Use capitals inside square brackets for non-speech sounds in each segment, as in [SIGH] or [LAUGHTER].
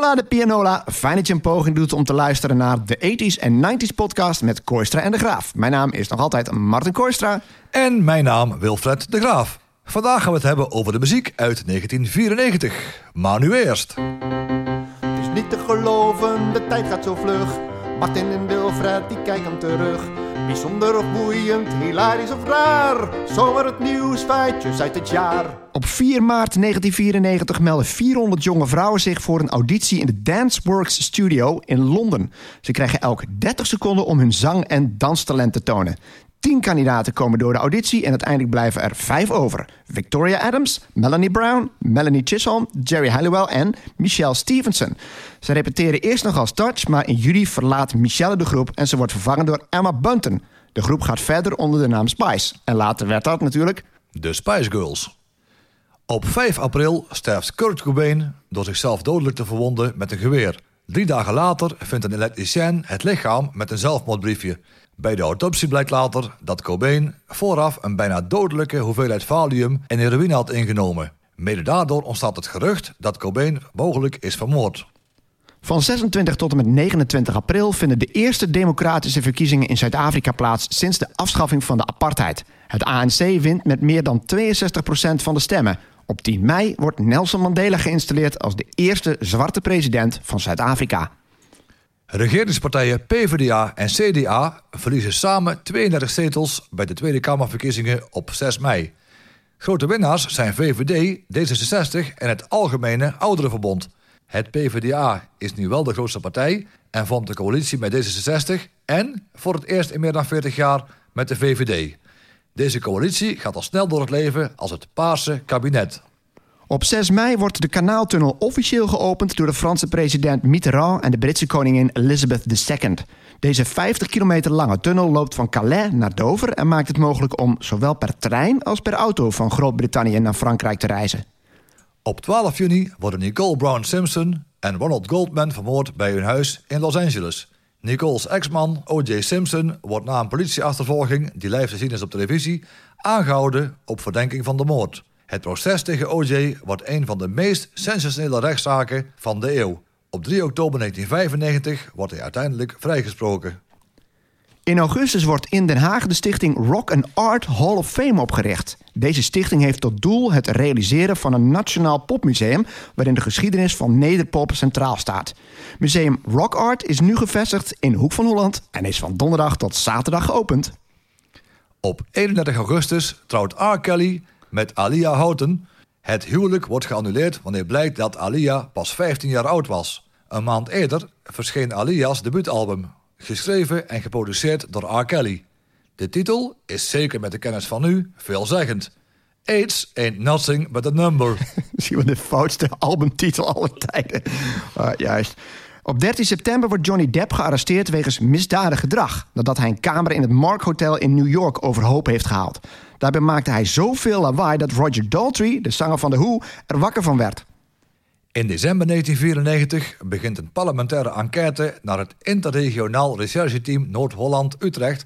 Hola de Pianola. Fijn dat je een poging doet om te luisteren naar de 80s en 90s podcast met Koistra en de Graaf. Mijn naam is nog altijd Martin Koistra. En mijn naam Wilfred de Graaf. Vandaag gaan we het hebben over de muziek uit 1994. Maar nu eerst. Het is niet te geloven, de tijd gaat zo vlug. Martin en Wilfred, die kijken terug. Bijzonder of boeiend, hilarisch of raar. Zomaar het nieuws, feitjes uit het jaar. Op 4 maart 1994 melden 400 jonge vrouwen zich voor een auditie in de Danceworks Studio in Londen. Ze krijgen elk 30 seconden om hun zang- en danstalent te tonen. Tien kandidaten komen door de auditie en uiteindelijk blijven er vijf over. Victoria Adams, Melanie Brown, Melanie Chisholm, Jerry Halliwell en Michelle Stevenson. Ze repeteren eerst nog als Touch, maar in juli verlaat Michelle de groep en ze wordt vervangen door Emma Bunton. De groep gaat verder onder de naam Spice. En later werd dat natuurlijk De Spice Girls. Op 5 april sterft Kurt Cobain door zichzelf dodelijk te verwonden met een geweer. Drie dagen later vindt een elektricien het lichaam met een zelfmoordbriefje. Bij de autopsie blijkt later dat Cobain vooraf een bijna dodelijke hoeveelheid valium en heroïne had ingenomen. Mede daardoor ontstaat het gerucht dat Cobain mogelijk is vermoord. Van 26 tot en met 29 april vinden de eerste democratische verkiezingen in Zuid-Afrika plaats sinds de afschaffing van de apartheid. Het ANC wint met meer dan 62% van de stemmen. Op 10 mei wordt Nelson Mandela geïnstalleerd als de eerste zwarte president van Zuid-Afrika. Regeringspartijen PvdA en CDA verliezen samen 32 zetels bij de Tweede Kamerverkiezingen op 6 mei. Grote winnaars zijn VVD, D66 en het Algemene Ouderenverbond. Het PvdA is nu wel de grootste partij en vormt de coalitie met D66 en voor het eerst in meer dan 40 jaar met de VVD. Deze coalitie gaat al snel door het leven als het Paarse kabinet. Op 6 mei wordt de kanaaltunnel officieel geopend door de Franse president Mitterrand en de Britse koningin Elizabeth II. Deze 50 kilometer lange tunnel loopt van Calais naar Dover en maakt het mogelijk om zowel per trein als per auto van Groot-Brittannië naar Frankrijk te reizen. Op 12 juni worden Nicole Brown Simpson en Ronald Goldman vermoord bij hun huis in Los Angeles. Nicole's ex-man O.J. Simpson wordt na een politieachtervolging, die live te zien is op televisie, aangehouden op verdenking van de moord. Het proces tegen O.J. wordt een van de meest sensationele rechtszaken van de eeuw. Op 3 oktober 1995 wordt hij uiteindelijk vrijgesproken. In augustus wordt in Den Haag de stichting Rock and Art Hall of Fame opgericht. Deze stichting heeft tot doel het realiseren van een nationaal popmuseum waarin de geschiedenis van nederpop centraal staat. Museum Rock Art is nu gevestigd in Hoek van Holland en is van donderdag tot zaterdag geopend. Op 31 augustus trouwt R. Kelly met Alia Houghton. Het huwelijk wordt geannuleerd wanneer blijkt dat Alia pas 15 jaar oud was. Een maand eerder verscheen Alia's debuutalbum, geschreven en geproduceerd door R. Kelly. De titel is zeker met de kennis van nu veelzeggend. AIDS ain't nothing but a number. [LAUGHS] Misschien wel de foutste albumtitel aller tijden. Juist. Op 13 september wordt Johnny Depp gearresteerd wegens misdadig gedrag... nadat hij een kamer in het Mark Hotel in New York overhoop heeft gehaald. Daarbij maakte hij zoveel lawaai dat Roger Daltrey, de zanger van The Who, er wakker van werd. In december 1994 begint een parlementaire enquête naar het interregionaal rechercheteam Noord-Holland-Utrecht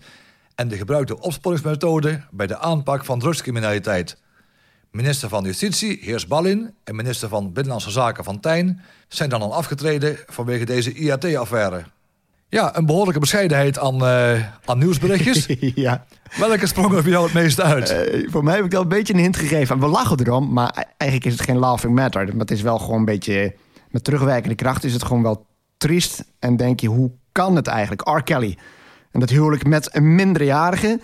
en de gebruikte opsporingsmethode bij de aanpak van drugscriminaliteit. Minister van Justitie, Heers Ballin, en minister van Binnenlandse Zaken van Tijn zijn dan al afgetreden vanwege deze IAT-affaire. Ja, een behoorlijke bescheidenheid aan, eh, aan nieuwsberichtjes. [LAUGHS] ja. Welke sprong er voor jou het meeste uit? Eh, voor mij heb ik al een beetje een hint gegeven. We lachen erom, maar eigenlijk is het geen laughing matter. Maar het is wel gewoon een beetje... Met terugwerkende kracht is het gewoon wel triest. En denk je, hoe kan het eigenlijk? R. Kelly. En dat huwelijk met een minderjarige.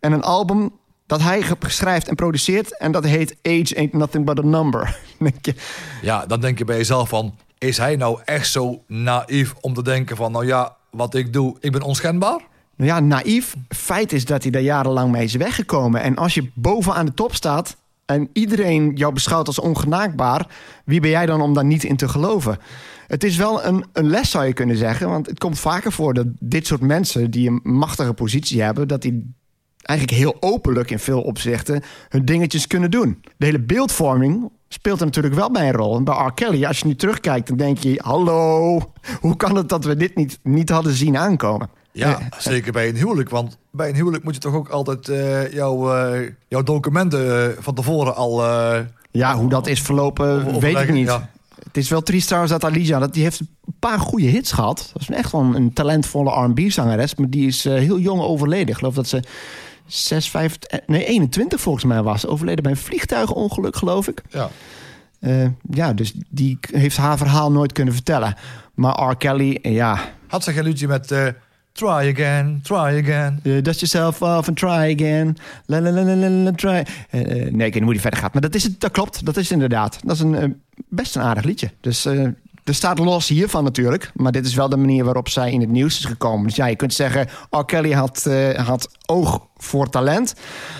En een album dat hij schrijft en produceert. En dat heet Age Ain't Nothing But A Number. [LAUGHS] denk je, Ja, dan denk je bij jezelf van... is hij nou echt zo naïef om te denken van... nou ja, wat ik doe, ik ben onschendbaar? nou ja, naïef. Feit is dat hij daar jarenlang mee is weggekomen. En als je bovenaan de top staat... en iedereen jou beschouwt als ongenaakbaar... wie ben jij dan om daar niet in te geloven? Het is wel een, een les, zou je kunnen zeggen. Want het komt vaker voor dat dit soort mensen... die een machtige positie hebben... dat die eigenlijk heel openlijk in veel opzichten hun dingetjes kunnen doen. De hele beeldvorming speelt er natuurlijk wel bij een rol. En bij R. Kelly, als je nu terugkijkt, dan denk je... hallo, hoe kan het dat we dit niet, niet hadden zien aankomen? Ja, zeker bij een huwelijk. Want bij een huwelijk moet je toch ook altijd eh, jouw, eh, jouw documenten eh, van tevoren al... eh, Ja, hoe dat is verlopen, weet ik niet. ja. het is wel triest trouwens dat Alicia... Dat, die heeft een paar goede hits gehad. Dat is echt wel een, talentvolle R&B-zangeres. Maar die is eh, heel jong overleden. Ik geloof dat ze 6, 5, eh, nee, 21 volgens mij was. Overleden bij een vliegtuigongeluk, geloof ik. Ja. Eh, ja, dus die heeft haar verhaal nooit kunnen vertellen. Maar R. Kelly, eh, ja... Had ze geen liedje met eh, Try Again, Try Again? eh, dust yourself off and try again. La, la, la, la, la, try. Nee, ik weet niet hoe die verder gaat. Maar dat, is het, dat klopt, dat is het inderdaad. Dat is een, best een aardig liedje. Dus er staat los hiervan natuurlijk. Maar dit is wel de manier waarop zij in het nieuws is gekomen. Dus ja, je kunt zeggen... R. Kelly had, eh, had oog voor talent.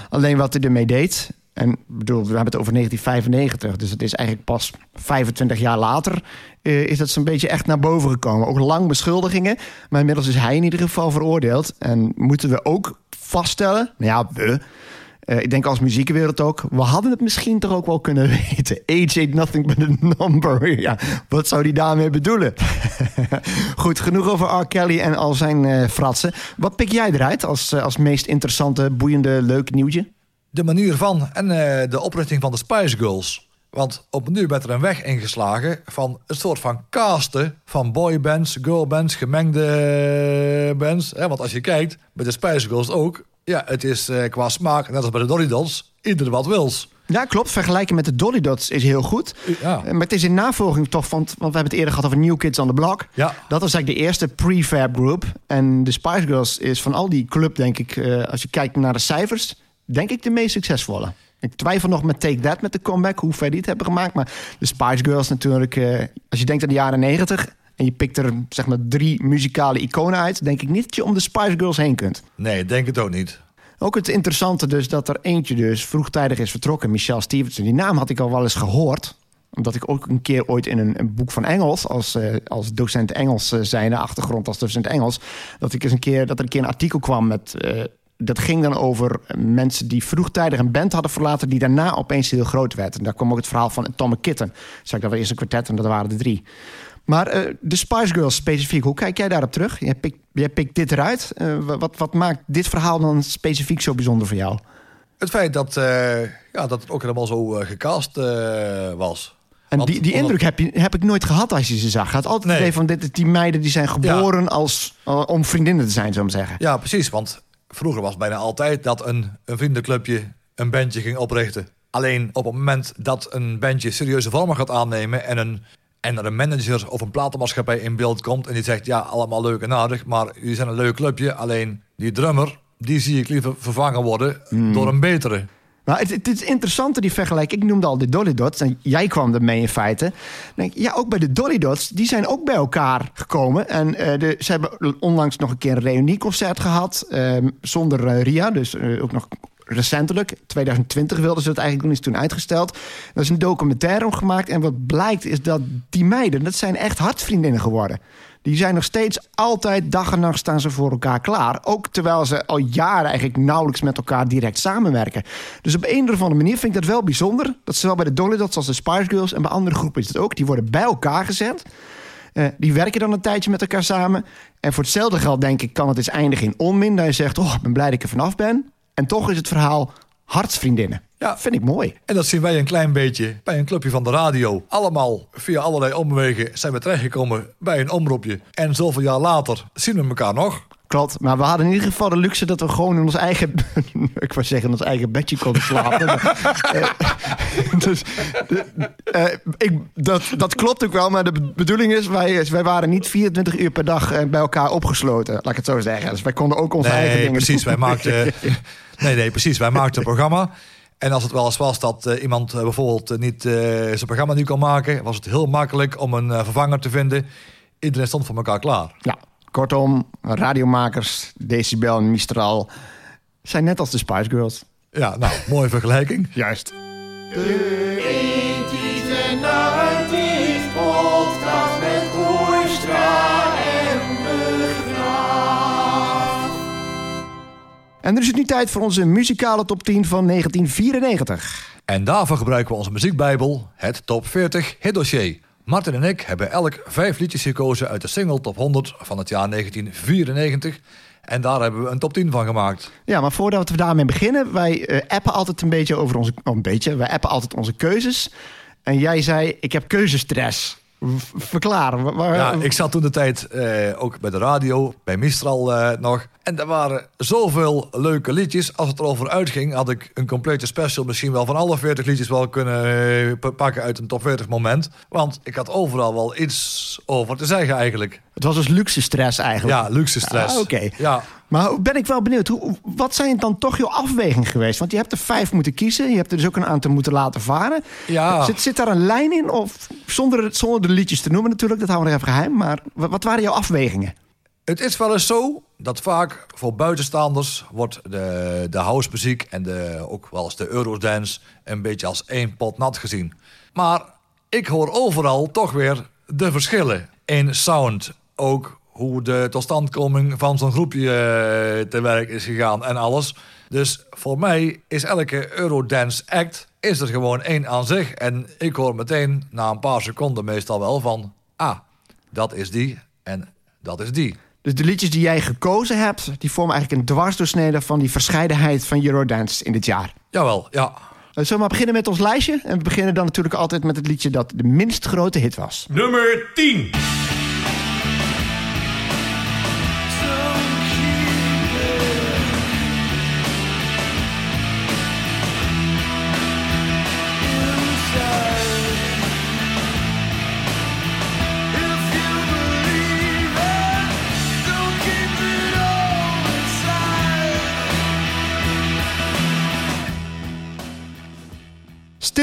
Alleen wat hij ermee deed... En bedoel, we hebben het over 1995, dus het is eigenlijk pas 25 jaar later eh, is dat zo'n beetje echt naar boven gekomen. Ook lang beschuldigingen, maar inmiddels is hij in ieder geval veroordeeld. En moeten we ook vaststellen, nou ja, we, eh, ik denk als muziekwereld ook, we hadden het misschien toch ook wel kunnen [LAUGHS] weten. Age ain't nothing but a number. [LAUGHS] Ja, wat zou die daarmee bedoelen? [LAUGHS] Goed, genoeg over R. Kelly en al zijn eh, fratsen. Wat pik jij eruit als, eh, als meest interessante, boeiende, leuk nieuwtje? De manier van en de oprichting van de Spice Girls. Want opnieuw werd er een weg ingeslagen van een soort van casten van boybands, girlbands, gemengde bands. Hè, want als je kijkt, bij de Spice Girls ook, ja, het is eh, qua smaak, net als bij de Dolly Dolls, ieder wat wils. Ja, klopt. Vergelijken met de Dolly Dots is heel goed. Ja. Eh, Maar het is in navolging toch van... Want we hebben het eerder gehad over New Kids on the Block. Ja. Dat was eigenlijk de eerste prefab group. En de Spice Girls is van al die club, denk ik... eh, als je kijkt naar de cijfers... denk ik de meest succesvolle. Ik twijfel nog met Take That met de comeback... hoe ver die het hebben gemaakt. Maar de Spice Girls natuurlijk... eh, als je denkt aan de jaren negentig... en je pikt er zeg maar drie muzikale iconen uit... denk ik niet dat je om de Spice Girls heen kunt. Nee, ik denk het ook niet. Ook het interessante dus dat er eentje dus vroegtijdig is vertrokken. Michelle Stevenson. Die naam had ik al wel eens gehoord. Omdat ik ook een keer ooit in een, een boek van Engels... als, eh, als docent Engels uh, zijnde, achtergrond als docent Engels... dat, ik eens een keer, dat er een keer een artikel kwam met... eh, dat ging dan over mensen die vroegtijdig een band hadden verlaten... die daarna opeens heel groot werd. En daar kwam ook het verhaal van Atomic Kitten. Zeg ik dat was eerst een kwartet en dat waren er drie. Maar eh, de Spice Girls specifiek, hoe kijk jij daarop terug? Jij pikt, jij pikt dit eruit. Eh, wat, wat maakt dit verhaal dan specifiek zo bijzonder voor jou? Het feit dat, eh, ja, dat het ook helemaal zo gecast was. En Want- die, die indruk heb, je, heb ik nooit gehad als je ze zag. Had altijd Nee. het idee van dit, die meiden die zijn geboren als, om vriendinnen te zijn, zou ik zeggen. Ja, precies. Want vroeger was het bijna altijd dat een, een vriendenclubje een bandje ging oprichten. Alleen op het moment dat een bandje serieuze vormen gaat aannemen en, een, en er een manager of een platenmaatschappij in beeld komt en die zegt ja, allemaal leuk en aardig, maar jullie zijn een leuk clubje. Alleen die drummer, die zie ik liever vervangen worden door een betere. Maar het, het is interessant die vergelijking. Ik noemde al de Dolly Dots en jij kwam ermee in feite. Denk, ja, ook bij de Dolly Dots, die zijn ook bij elkaar gekomen. En eh, de, ze hebben onlangs nog een keer een reunieconcert gehad eh, zonder eh, Ria. Dus eh, ook nog recentelijk. 2020 wilden ze het eigenlijk doen, is toen uitgesteld. Er is een documentaire om gemaakt. En wat blijkt is dat die meiden, dat zijn echt hartsvriendinnen geworden. Die zijn nog steeds altijd dag en nacht staan ze voor elkaar klaar. Ook terwijl ze al jaren eigenlijk nauwelijks met elkaar direct samenwerken. Dus op een of andere manier vind ik dat wel bijzonder. Dat zowel bij de Dolly Dots als de Spice Girls en bij andere groepen is het ook. Die worden bij elkaar gezet. Eh, die werken dan een tijdje met elkaar samen. En voor hetzelfde geld denk ik kan het eens eindigen in onmin. Dat je zegt, oh, ik ben blij dat ik er vanaf ben. En toch is het verhaal hartsvriendinnen. Ja. Vind ik mooi. En dat zien wij een klein beetje bij een clubje van de radio. Allemaal via allerlei omwegen zijn we terechtgekomen bij een omroepje. En zoveel jaar later zien we elkaar nog. Klopt, maar we hadden in ieder geval de luxe dat we gewoon in ons eigen, [LAUGHS] ik wou zeggen, in ons eigen bedje konden slapen. Maar, [LAUGHS] eh, [LAUGHS] dus, de- eh, ik, dat, dat klopt ook wel, maar de bedoeling is, wij, wij waren niet 24 uur per dag eh, bij elkaar opgesloten, laat ik het zo zeggen. Dus wij konden ook onze eigen dingen precies. doen. Wij maakten, nee, nee, precies. Wij maakten een programma. En als het wel eens was dat eh, iemand eh, bijvoorbeeld eh, niet eh, zijn programma niet kon maken, was het heel makkelijk om een vervanger te vinden. Iedereen stond voor elkaar klaar. Ja, kortom, radiomakers, Decibel en Mistral zijn net als de Spice Girls. Ja, nou, mooie vergelijking. Juist. De En er is het nu tijd voor onze muzikale top 10 van 1994. En daarvoor gebruiken we onze muziekbijbel, het Top 40 hitdossier. Martin en ik hebben elk vijf liedjes gekozen uit de single Top 100 van het jaar 1994. En daar hebben we een top 10 van gemaakt. Ja, maar voordat we daarmee beginnen, wij eh, appen altijd een beetje over onze. Oh, een beetje. Wij appen altijd onze keuzes. En jij zei: Ik heb keuzestress. V- Verklaar. wa- waar- Ja, ik zat toen de tijd eh, ook bij de radio, bij Mistral eh, nog. En er waren zoveel leuke liedjes. Als het erover uitging, had ik een complete special... misschien wel van alle 40 liedjes wel kunnen eh, pakken uit een top 40 moment. Want ik had overal wel iets over te zeggen eigenlijk. Het was dus luxe stress eigenlijk. Ja, luxe stress. Ah, oké. Ja, Maar ben ik wel benieuwd, hoe, wat zijn dan toch je afwegingen geweest? Want je hebt er vijf moeten kiezen. Je hebt er dus ook een aantal moeten laten varen. Ja. Zit, zit daar een lijn in? Of zonder, zonder de liedjes te noemen natuurlijk, dat houden we nog even geheim. Maar wat, wat waren jouw afwegingen? Het is wel eens zo dat vaak voor buitenstaanders wordt de, de housemuziek en de, ook wel eens de Eurodance een beetje als één pot nat gezien. Maar ik hoor overal toch weer de verschillen in sound. Ook hoe de totstandkoming van zo'n groepje eh, te werk is gegaan en alles. Dus voor mij is elke Eurodance act is er gewoon één aan zich. En ik hoor meteen na een paar seconden meestal wel van... ah, dat is die en dat is die. Dus de liedjes die jij gekozen hebt, die vormen eigenlijk een dwarsdoorsnede van die verscheidenheid van Eurodance in dit jaar. Jawel, ja. Eh, Zullen we maar beginnen met ons lijstje? En we beginnen dan natuurlijk altijd met het liedje dat de minst grote hit was. Nummer 10.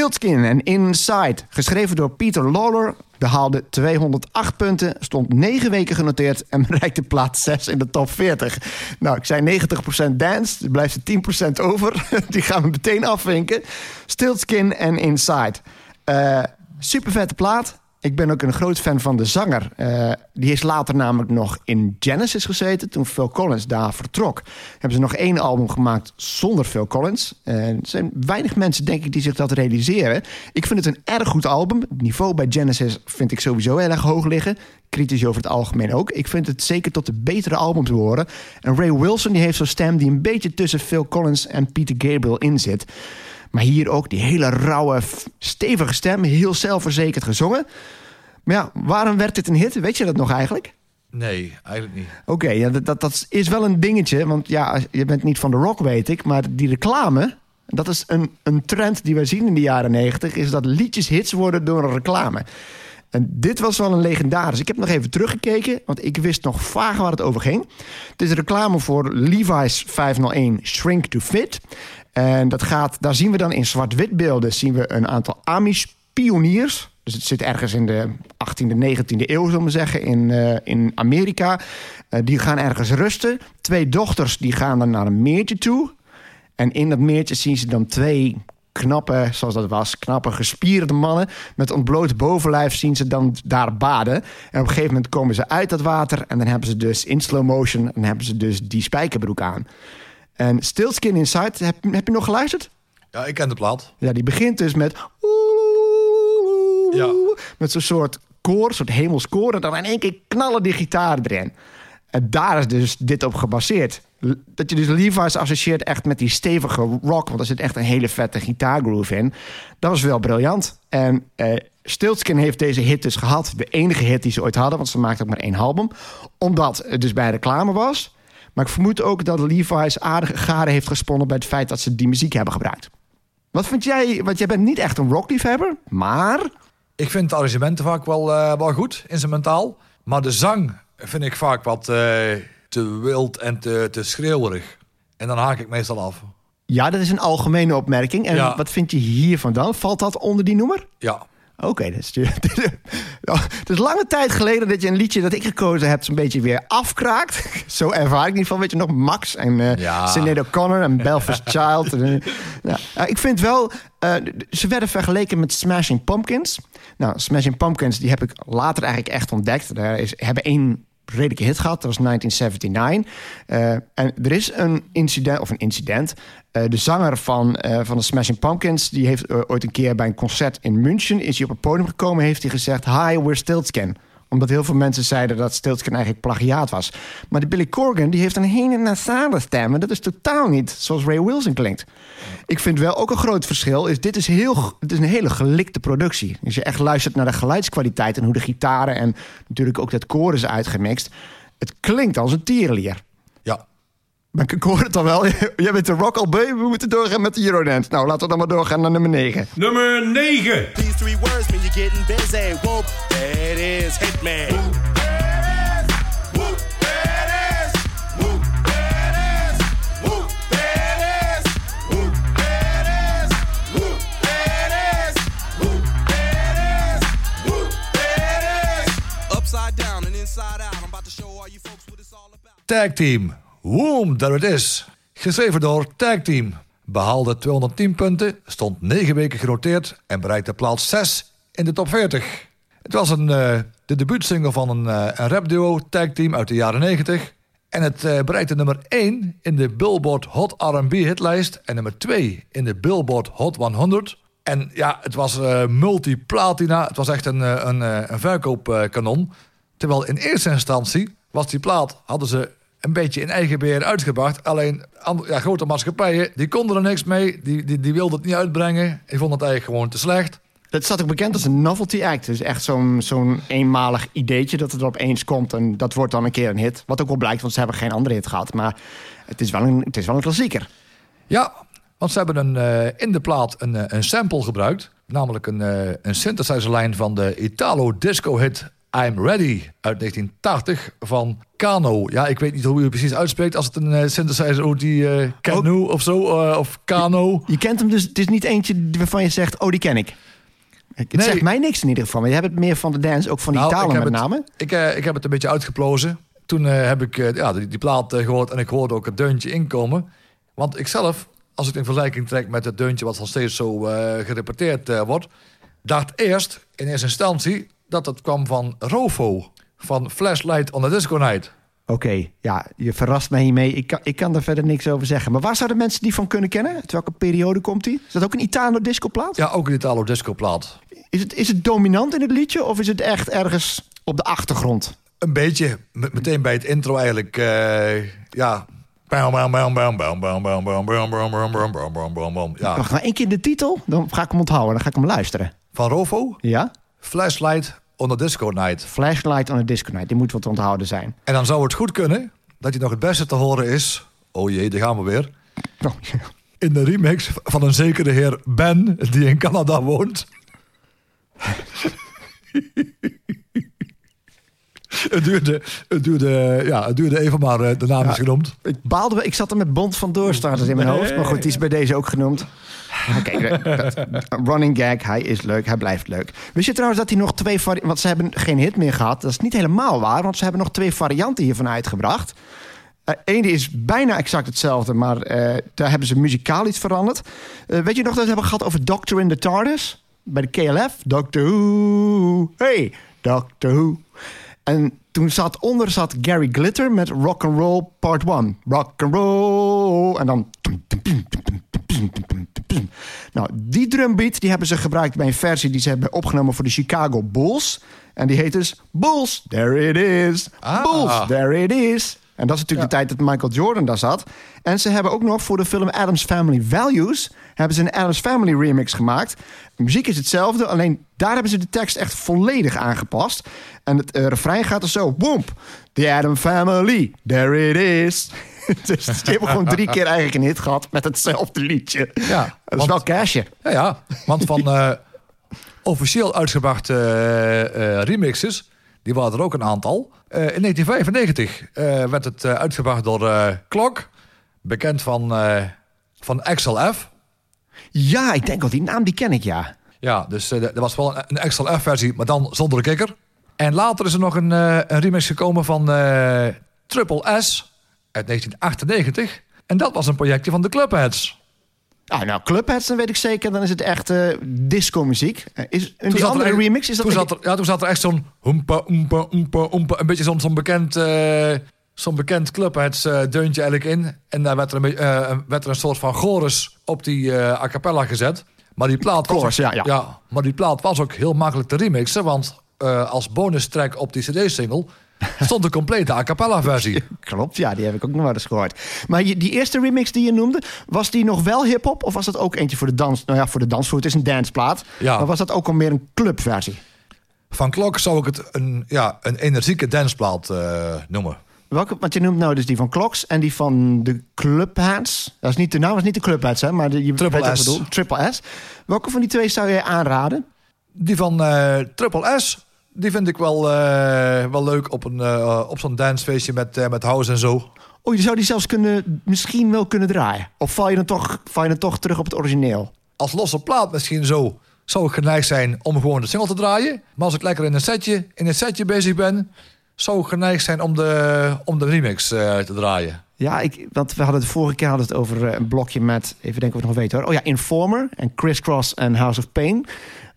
Stiltskin en Inside, geschreven door Peter Lawler, behaalde 208 punten, stond 9 weken genoteerd en [LAUGHS] bereikte plaats 6 in de top 40. Nou, ik zei 90% dance, er blijft er 10% over. [LAUGHS] Die gaan we meteen afvinken. Stiltskin en Inside. Eh super vette plaat. Ik ben ook een groot fan van de zanger. Eh, die is later namelijk nog in Genesis gezeten. Toen Phil Collins daar vertrok. Hebben ze nog één album gemaakt zonder Phil Collins. Eh, er zijn weinig mensen, denk ik, die zich dat realiseren. Ik vind het een erg goed album. Het niveau bij Genesis vind ik sowieso heel erg hoog liggen. Kritisch over het algemeen ook. Ik vind het zeker tot de betere albums behoren. En Ray Wilson die heeft zo'n stem die een beetje tussen Phil Collins en Peter Gabriel in zit. Maar hier ook die hele rauwe, stevige stem. Heel zelfverzekerd gezongen. Maar ja, waarom werd dit een hit? Weet je dat nog eigenlijk? Nee, eigenlijk niet. Oké, ja, dat, dat, is wel een dingetje. Want ja, je bent niet van de rock, weet ik. Maar die reclame, dat is een, een trend die wij zien in de jaren negentig... is dat liedjes hits worden door een reclame. En dit was wel een legendaris. Ik heb nog even teruggekeken, want ik wist nog vaag waar het over ging. Het is een reclame voor Levi's 501 Shrink to Fit. En dat gaat, daar zien we dan in zwart-wit beelden... zien we een aantal Amish pioniers... Dus het zit ergens in de 18e, 19e eeuw, zullen we zeggen, in, eh, in Amerika. Eh, die gaan ergens rusten. Twee dochters die gaan dan naar een meertje toe. En in dat meertje zien ze dan twee knappe, zoals dat was, knappe gespierde mannen met ontbloot bovenlijf zien ze dan daar baden. En op een gegeven moment komen ze uit dat water en dan hebben ze dus in slow motion en hebben ze dus die spijkerbroek aan. En Stillskin Inside, heb, heb je nog geluisterd? Ja, ik ken de plaat. Ja, die begint dus met. Ja. Met zo'n soort koor, soort hemelskoor. En dan in één keer knallen die gitaren erin. En daar is dus dit op gebaseerd. Dat je dus Levi's associeert echt met die stevige rock. Want er zit echt een hele vette gitaargroove in. Dat was wel briljant. En eh Stiltskin heeft deze hit dus gehad. De enige hit die ze ooit hadden. Want ze maakten ook maar één album. Omdat het dus bij reclame was. Maar ik vermoed ook dat Levi's aardige garen heeft gesponnen... bij het feit dat ze die muziek hebben gebruikt. Wat vind jij? Want jij bent niet echt een rockliefhebber, maar Ik vind de arrangementen vaak wel, eh, wel goed, instrumentaal. Maar de zang vind ik vaak wat eh, te wild en te, te schreeuwerig. En dan haak ik meestal af. ja, dat is een algemene opmerking. En Ja. wat vind je hiervan dan? Valt dat onder die noemer? Ja, Oké, dat is, Ja, [LAUGHS] het is lange tijd geleden dat je een liedje dat ik gekozen heb... zo'n beetje weer afkraakt. [LAUGHS] Zo ervaar ik niet van. Weet je nog, Max en eh Ja. O'Connor en Belfast [LAUGHS] Child. En, eh. Ja, ik vind wel... eh, ze werden vergeleken met Smashing Pumpkins. Nou, Smashing Pumpkins die heb ik later eigenlijk echt ontdekt. Daar is, hebben één redelijke hit gehad. Dat was 1979. Eh, en er is een incident, of een incident. Eh, de zanger van, eh, van de Smashing Pumpkins... die heeft ooit een keer bij een concert in München... is hij op het podium gekomen heeft hij gezegd... Hi, we're Stiltskin. Omdat heel veel mensen zeiden dat Stiltskin eigenlijk plagiaat was. Maar die Billy Corgan die heeft een hele nasale stem. En dat is totaal niet zoals Ray Wilson klinkt. Ik vind wel ook een groot verschil. Is dit is, heel, het is een hele gelikte productie. Als je echt luistert naar de geluidskwaliteit en hoe de gitaren en natuurlijk ook dat koor is uitgemixt. Het klinkt als een tierenlier. Maar ik hoor het al wel. Jij bent de rock al bij. We moeten doorgaan met de Eurodance. Nou, laten we dan maar doorgaan naar nummer 9. Nummer 9. These three words mean you're getting busy. Whoop, that is Hitman. Upside down and inside out. I'm about to show all you folks what it's all about. Tag Team. Woom, there it is. Geschreven door Tag Team. Behaalde 210 punten, stond 9 weken genoteerd en bereikte plaats 6 in de top 40. Het was een, eh, de debuutsingle van een, eh, een rapduo Tag Team uit de jaren 90. En het eh, bereikte nummer 1 in de Billboard Hot R&B hitlijst en nummer 2 in de Billboard Hot 100. En ja, het was multi-platina. Het was echt een, een, een verkoopkanon. Terwijl in eerste instantie was die plaat, hadden ze een beetje in eigen beheer uitgebracht. Alleen ja, grote maatschappijen, die konden er niks mee. Die, die, die wilden het niet uitbrengen. Die vonden het eigenlijk gewoon te slecht. Het staat ook bekend als een novelty act. Dus echt zo'n zo'n eenmalig ideetje dat het er opeens komt. En dat wordt dan een keer een hit. Wat ook wel blijkt, want ze hebben geen andere hit gehad. Maar het is wel een, het is wel een klassieker. Ja, want ze hebben een, eh, in de plaat een, eh, een sample gebruikt. Namelijk een, eh, een synthesizerlijn van de Italo-disco-hit I'm Ready uit 1980 van Kano. Ja, ik weet niet hoe je het precies uitspreekt als het een eh, synthesizer hoe die eh Canoe of zo, eh, of Kano. Je kent hem dus. Het is niet eentje waarvan je zegt, oh, die ken ik. Het Nee. zegt mij niks in ieder geval. Maar je hebt het meer van de dance, ook van die Nou, talen met het- name. Ik, ik heb het een beetje uitgeplozen. Toen heb ik ja, die, die plaat eh, gehoord en ik hoorde ook het deuntje inkomen. Want ik zelf, als ik het in vergelijking trek met het deuntje wat nog steeds zo gerepeteerd wordt, dacht eerst in eerste instantie dat dat kwam van Rofo, van Flashlight on the Disco Night. Oké, ja, je verrast mij hiermee. Ik kan, ik kan er verder niks over zeggen. Maar waar zouden mensen die van kunnen kennen? Uit welke periode komt die? Is dat ook een Italo-disco-plaat? Ja, ook een Italo-disco-plaat. Is het, is het dominant in het liedje of is het echt ergens op de achtergrond? Een beetje. Meteen bij het intro eigenlijk. Uh, ja. ja. Maar één keer de titel, dan ga ik hem onthouden. Dan ga ik hem luisteren. Van Rofo? Ja. Flashlight on Disco Night. Flashlight on a Disco Night. Die moet wat onthouden zijn. En dan zou het goed kunnen dat je nog het beste te horen is. Oh jee, daar gaan we weer. Oh, In de remix van een zekere heer Ben, die in Canada woont. [LAUGHS] het, duurde, het, duurde, ja, het duurde even, maar eh, de naam is genoemd. ik baalde, wel- ik zat er met Bond van doorstarters in mijn hoofd. Maar goed, die is bij deze ook genoemd. Oké, running gag. Hij is leuk, hij blijft leuk. Wist je trouwens dat hij nog twee varianten... Want ze hebben geen hit meer gehad. Dat is niet helemaal waar, want ze hebben nog twee varianten hiervan uitgebracht. Eén is bijna exact hetzelfde, maar eh, daar hebben ze muzikaal iets veranderd. Eh, weet je nog dat we hebben gehad over Doctor in the TARDIS? Bij de KLF? Doctor Who. Hey, Doctor Who. En toen zat onder zat Gary Glitter met Rock and Roll Part 1. Rock and Roll. En dan... Nou, die drumbeat die hebben ze gebruikt bij een versie die ze hebben opgenomen voor de Chicago Bulls. En die heet dus Bulls, there it is. Ah. Bulls, there it is. En dat is natuurlijk de tijd dat Michael Jordan daar zat. En ze hebben ook nog voor de film Adams Family Values... hebben ze een Adams Family remix gemaakt. De muziek is hetzelfde, alleen daar hebben ze de tekst echt volledig aangepast. En het eh, refrein gaat er zo... Woomp, the Adam Family, there it is. [LAUGHS] dus ze hebben gewoon drie keer eigenlijk een hit gehad met hetzelfde liedje. Ja, dat is want- wel cashje. Ja, ja want van eh, officieel uitgebrachte eh, remixes, die waren er ook een aantal. In 1995 eh, werd het uitgebracht door Klok, bekend van, van XLF. Ja, ik denk wel, die naam die ken ik, ja. Ja, dus eh, er was wel een, een XLF-versie, maar dan zonder de kikker. En later is er nog een, eh, een remix gekomen van eh, Triple S uit 1998. En dat was een projectje van de Clubheads. Ah, nou, Clubheads, dan weet ik zeker, dan is het echt disco-muziek. Is een die er andere remix, is dat toen zat er, ja, toen zat er echt zo'n een beetje zo'n zo'n bekend, zo'n bekend clubheads eh, deuntje eigenlijk in. En daar werd er een, eh, werd er een soort van chorus op die eh, a cappella gezet. Maar die plaat was Chorus, ook, ja, ja. maar die plaat was ook heel makkelijk te remixen, want als bonus track op die CD-single stond de complete a cappella versie. [LAUGHS] Klopt, ja, die heb ik ook nog wel eens gehoord. Maar je- die eerste remix die je noemde, was die nog wel hip-hop? Of was dat ook eentje voor de dans? Nou ja, voor de dansvloer, het is een danceplaat. Ja. Maar was dat ook al meer een clubversie? Van Klok zou ik het een, ja, een energieke danceplaat noemen. Welke, want je noemt nou dus die van Clocks en die van de Clubhands. Dat is niet de naam, was niet de Clubhands, hè? Maar de, je Triple weet S. bedoel. Triple S. Welke van die twee zou je aanraden? Die van eh, Triple S, die vind ik wel, eh, wel leuk op, een, eh, op zo'n dancefeestje met, met house en zo. Oh, je zou die zelfs kunnen, misschien wel kunnen draaien. Of val je dan toch, val je dan toch terug op het origineel? Als losse plaat misschien zo zou ik geneigd zijn om gewoon de single te draaien. Maar als ik lekker in een setje, in een setje bezig ben, zou ik geneigd zijn om de, om de remix eh, te draaien. Ja, ik, want we hadden het vorige keer hadden het over eh, een blokje met, even denken of we het nog weten hoor. Oh ja, Informer en Crisscross en House of Pain.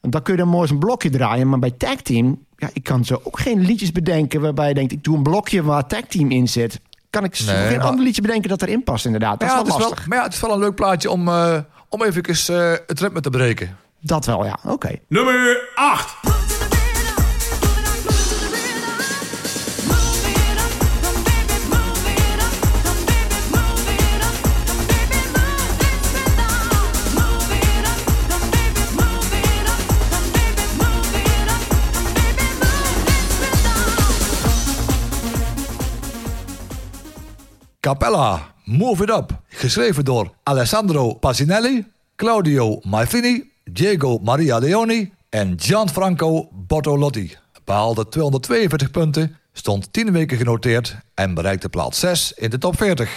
Dan kun je dan mooi eens een blokje draaien. Maar bij Tag Team, ja, ik kan zo ook geen liedjes bedenken waarbij je denkt, ik doe een blokje waar Tag Team in zit. Kan ik zo Nee, geen maar- ander liedje bedenken dat erin past inderdaad. Dat Maar ja, is wel het is wel, lastig. maar ja, het is wel een leuk plaatje om, eh, om even eh, het ritme te breken. Dat wel, ja. Oké. Nummer 8. Capella, Move It Up. Geschreven door Alessandro Pasinelli, Claudio Maifini, Diego Maria Leoni en Gianfranco Bortolotti. Behaalde 242 punten, stond 10 weken genoteerd en bereikte plaats 6 in de top 40.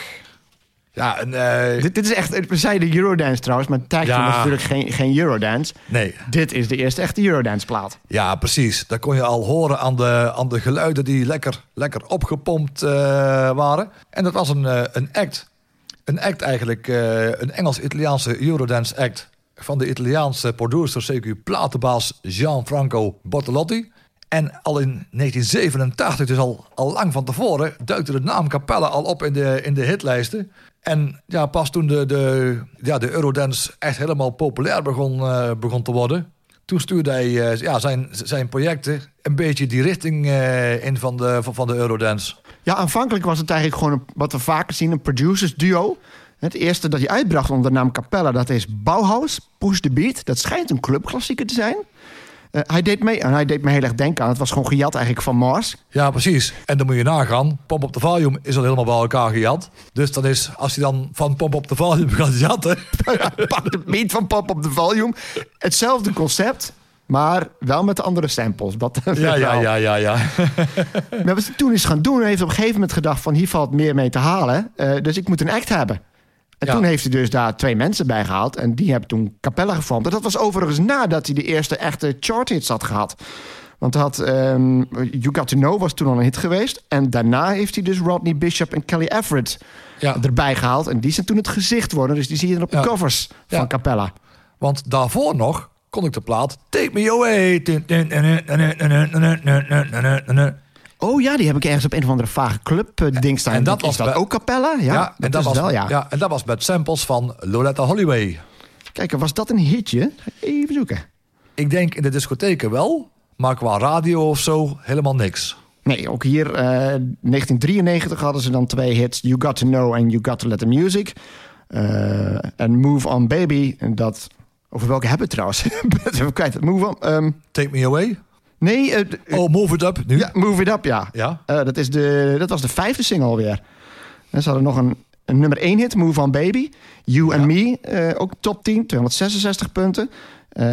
Ja, en, eh, Dit, dit is echt, we zeiden Eurodance trouwens, maar Team Ja. was natuurlijk geen, geen Eurodance. nee. Dit is de eerste echte Eurodance plaat. Ja, precies. Dat kon je al horen aan de, aan de geluiden die lekker, lekker opgepompt eh, waren. En dat was een, eh, een act. Een act eigenlijk, een Engels-Italiaanse Eurodance act. Van de Italiaanse producer, CQ platenbaas Gianfranco Bortolotti. En al in 1987, dus al, al lang van tevoren, duikte de naam Capella al op in de, in de hitlijsten. En ja, pas toen de, de, ja, de Eurodance echt helemaal populair begon, eh, begon te worden, toen stuurde hij eh, ja, zijn, zijn projecten een beetje die richting eh, in van de, van, de Eurodance. Ja, aanvankelijk was het eigenlijk gewoon wat we vaker zien, een producers duo. Het eerste dat hij uitbracht onder de naam Capella, dat is Bauhaus, Push the Beat. Dat schijnt een clubklassieker te zijn. Eh, hij deed mee en hij deed me heel erg denken aan. Het was gewoon gejat eigenlijk van Mars. Ja, precies. En dan moet je nagaan. Pomp op de volume is al helemaal bij elkaar gejat. Dus dan is, als hij dan van pomp op de volume [LAUGHS] gaat jatten. [LAUGHS] Pak de beat van Pop op de Volume. Hetzelfde concept, maar wel met de andere samples. Dat [LAUGHS] Ja, ja, ja, ja, ja. Maar wat hij toen is gaan doen, hij heeft op een gegeven moment gedacht van hier valt meer mee te halen. eh, dus ik moet een act hebben. En Ja. toen heeft hij dus daar twee mensen bij gehaald. En die hebben toen Capella gevormd. En dat was overigens nadat hij de eerste echte charthits had gehad. Want had, ehm, You Got To Know was toen al een hit geweest. En daarna heeft hij dus Rodney Bishop en Kelly Everett Ja. erbij gehaald. En die zijn toen het gezicht worden. Dus die zie je dan op de covers van Capella. Want daarvoor nog kon ik de plaat Take Me Away. Oh ja, die heb ik ergens op een of andere vage club eh, ding staan. en dat was dat ook Capella? Ja, Ja, en, dat was, wel, ja. ja, en dat was met samples van Loretta Holloway. Kijk, was dat een hitje? Even zoeken. Ik denk in de discotheken wel, maar qua radio of zo helemaal niks. Nee, ook hier eh 1993 hadden ze dan twee hits. You Got To Know en You Got To Let The Music. Eh, En Move On Baby. En dat... Over welke hebben we trouwens? [LAUGHS] Kwijt. Move On... ehm, Take Me Away. Nee, eh, Oh, Move It Up nu. ja, Move It Up, ja. Ja. Eh, dat, is de, dat was de vijfde single alweer. En ze hadden nog een, een nummer 1 hit, Move On Baby. You and Me, eh, ook top 10, 266 punten.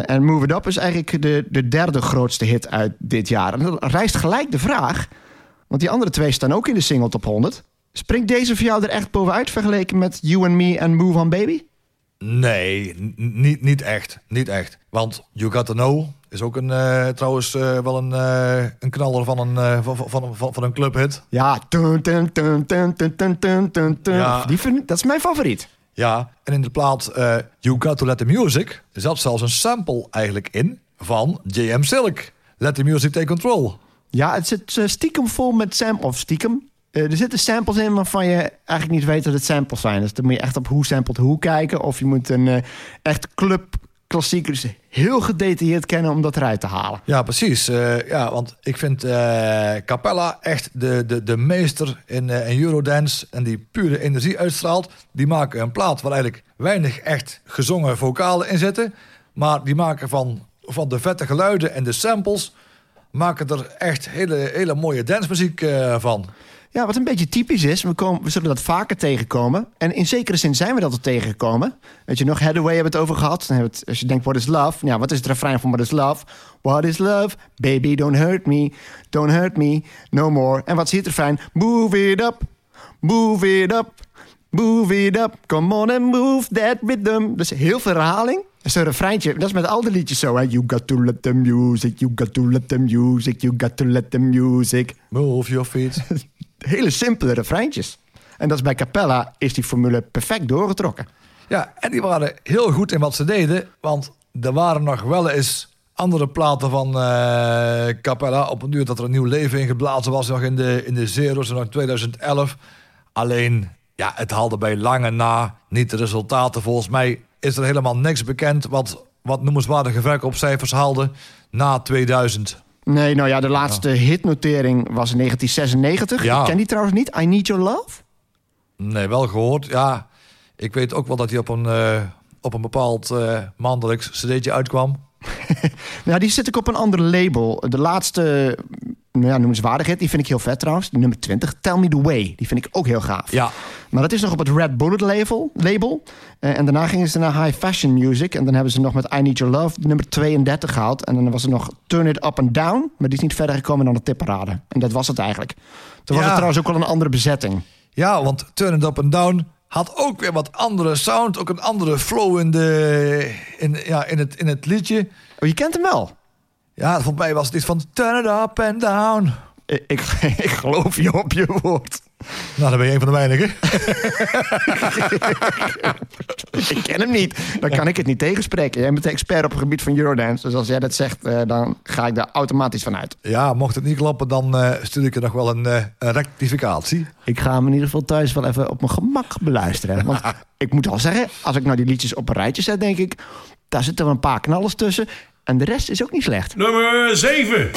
En Move It Up is eigenlijk de, de derde grootste hit uit dit jaar. En dan rijst gelijk de vraag, want die andere twee staan ook in de single top 100. Springt deze voor jou er echt bovenuit vergeleken met You and Me en Move On Baby? Nee, niet, niet echt. Niet echt. Want You Got To Know is ook een, eh, trouwens eh, wel een, uh, een knaller van een, van, van, van, van, een clubhit. Ja. ja. Die dat is mijn favoriet. Ja, en in de plaat You Got To Let The Music zat zelfs een sample eigenlijk in van J.M. Silk. Let The Music Take Control. Ja, het zit stiekem vol met sam of stiekem. er zitten samples in waarvan je eigenlijk niet weet dat het samples zijn. Dus dan moet je echt op hoe sampled hoe kijken. Of je moet een echt club klassiekers heel gedetailleerd kennen om dat eruit te halen. Ja, precies. Eh, ja, want ik vind eh, Capella echt de, de, de meester in, eh, in Eurodance. En die pure energie uitstraalt. Die maken een plaat waar eigenlijk weinig echt gezongen vocalen in zitten. Maar die maken van, van de vette geluiden en de samples... maken er echt hele, hele mooie dancemuziek eh, van. Ja, wat een beetje typisch is, we, komen, we zullen dat vaker tegenkomen. En in zekere zin zijn we dat al tegengekomen. Weet je nog, Hathaway hebben we het over gehad. Dan hebben we het, als je denkt, what is love? Ja, wat is het refrein van what is love? What is love? Baby, don't hurt me. Don't hurt me, no more. En wat is hier het refrein? Move it up, move it up, move it up. Come on and move that rhythm. Dus heel veel herhaling. Dat is een refreintje. Dat is met al die liedjes zo. Hè? You got to let the music, you got to let the music, you got to let the music Move your feet. [LAUGHS] hele simpele refreintjes. En dat is bij Capella is die formule perfect doorgetrokken. Ja, en die waren heel goed in wat ze deden. Want er waren nog wel eens andere platen van eh, Capella. Op een duur dat er een nieuw leven in geblazen was. Nog in de, in de zero's, nog in 2011. Alleen, ja, het haalde bij lange na niet de resultaten. Volgens mij is er helemaal niks bekend... wat, wat noemenswaardige verkoopcijfers haalde na 2000. Nee, nou ja, de laatste hitnotering was in 1996. Ja. Ik ken die trouwens niet. I Need Your Love? Nee, wel gehoord. Ja, ik weet ook wel dat hij op een, eh, op een bepaald eh maandelijks cd'tje uitkwam. [LAUGHS] Ja, die zit ik op een ander label. De laatste, nou ja, noemenswaardig hit, die vind ik heel vet trouwens. Die nummer 20, Tell Me The Way. Die vind ik ook heel gaaf. Ja, Maar dat is nog op het Red Bullet label. label. Eh, en daarna gingen ze naar High Fashion Music. En dan hebben ze nog met I Need Your Love nummer 32 gehaald. En dan was er nog Turn It Up and Down. Maar die is niet verder gekomen dan de tipparade. En dat was het eigenlijk. Toen was het trouwens ook wel een andere bezetting. Ja, want Turn It Up and Down had ook weer wat andere sound. Ook een andere flow in, de, in, ja, in, het, in het liedje. Oh, je kent hem wel. Ja, volgens mij was het iets van Turn It Up and Down. Ik, ik, [LAUGHS] ik geloof je op je woord. Nou, dan ben je een van de weinigen. [LAUGHS] Ik ken hem niet. Dan kan ik het niet tegenspreken. Jij bent de expert op het gebied van Eurodance. Dus als jij dat zegt, eh, dan ga ik daar automatisch van uit. Ja, mocht het niet kloppen, dan eh, stuur ik je nog wel een, eh, een rectificatie. Ik ga hem in ieder geval thuis wel even op mijn gemak beluisteren. Want [LAUGHS] ik moet al zeggen, als ik nou die liedjes op een rijtje zet, denk ik... daar zitten wel een paar knallers tussen. En de rest is ook niet slecht. Nummer 7.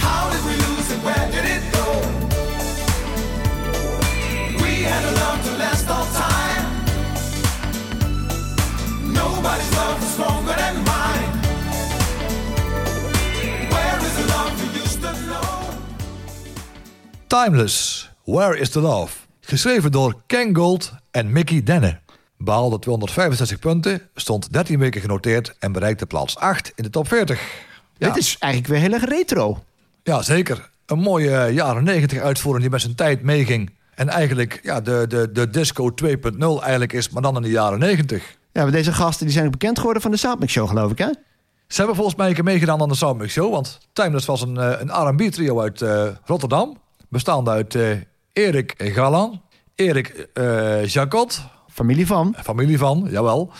How did we lose it? Where did it go? We had a love to last all time. Nobody's love is stronger than mine. Where is the love we used to know? Timeless, Where is the Love? Geschreven door Ken Gold en Mickey Denne. Behaalde 265 punten, stond 13 weken genoteerd en bereikte plaats 8 in de top 40. Ja, Dit is eigenlijk weer heel erg retro. ja zeker. Een mooie eh, jaren 90 uitvoering die met zijn tijd meeging. En eigenlijk ja, de, de, de disco 2.0 eigenlijk is, maar dan in de jaren 90. Ja, maar deze gasten die zijn ook bekend geworden van de Soundmix Show, geloof ik, hè? Ze hebben volgens mij een keer meegedaan aan de Soundmix Show. Want Timeless was een, eh, een R&B trio uit eh, Rotterdam. Bestaande uit Erik Galan, Erik eh Jacot, Familie van. familie van, jawel.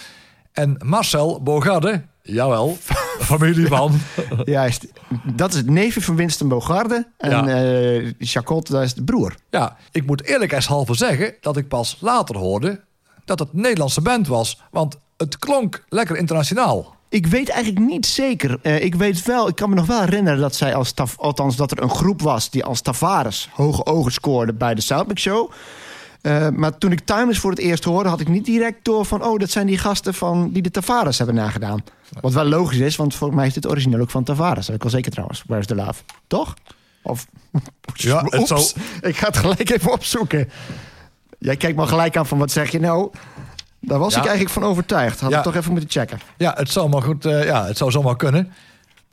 En Marcel Bogarde, jawel, [LAUGHS] familie van. [LAUGHS] Juist. Dat is het neefje van Winston Bogarde. En Ja. eh Chacot, dat is de broer. Ja, ik moet eerlijkheidshalve zeggen dat ik pas later hoorde dat het Nederlandse band was. Want het klonk lekker internationaal. Ik weet eigenlijk niet zeker. Eh, ik weet wel, ik kan me nog wel herinneren dat zij als taf, althans dat er een groep was die als Tavares hoge ogen scoorde bij de Soundmix Show. Eh, maar toen ik Timeless voor het eerst hoorde, had ik niet direct door van, oh, dat zijn die gasten van die de Tavares hebben nagedaan. Wat wel logisch is, want volgens mij is dit origineel ook van Tavares. Dat ik wel zeker trouwens. Where's the love? Toch? Of. [LAUGHS] Ja, het Oeps, Ik ga het gelijk even opzoeken. Jij kijkt me gelijk aan van wat zeg je nou? Daar was Ja. ik eigenlijk van overtuigd. Had Ja. ik toch even moeten checken. Ja, het zou maar goed, eh, ja, het zou zomaar kunnen.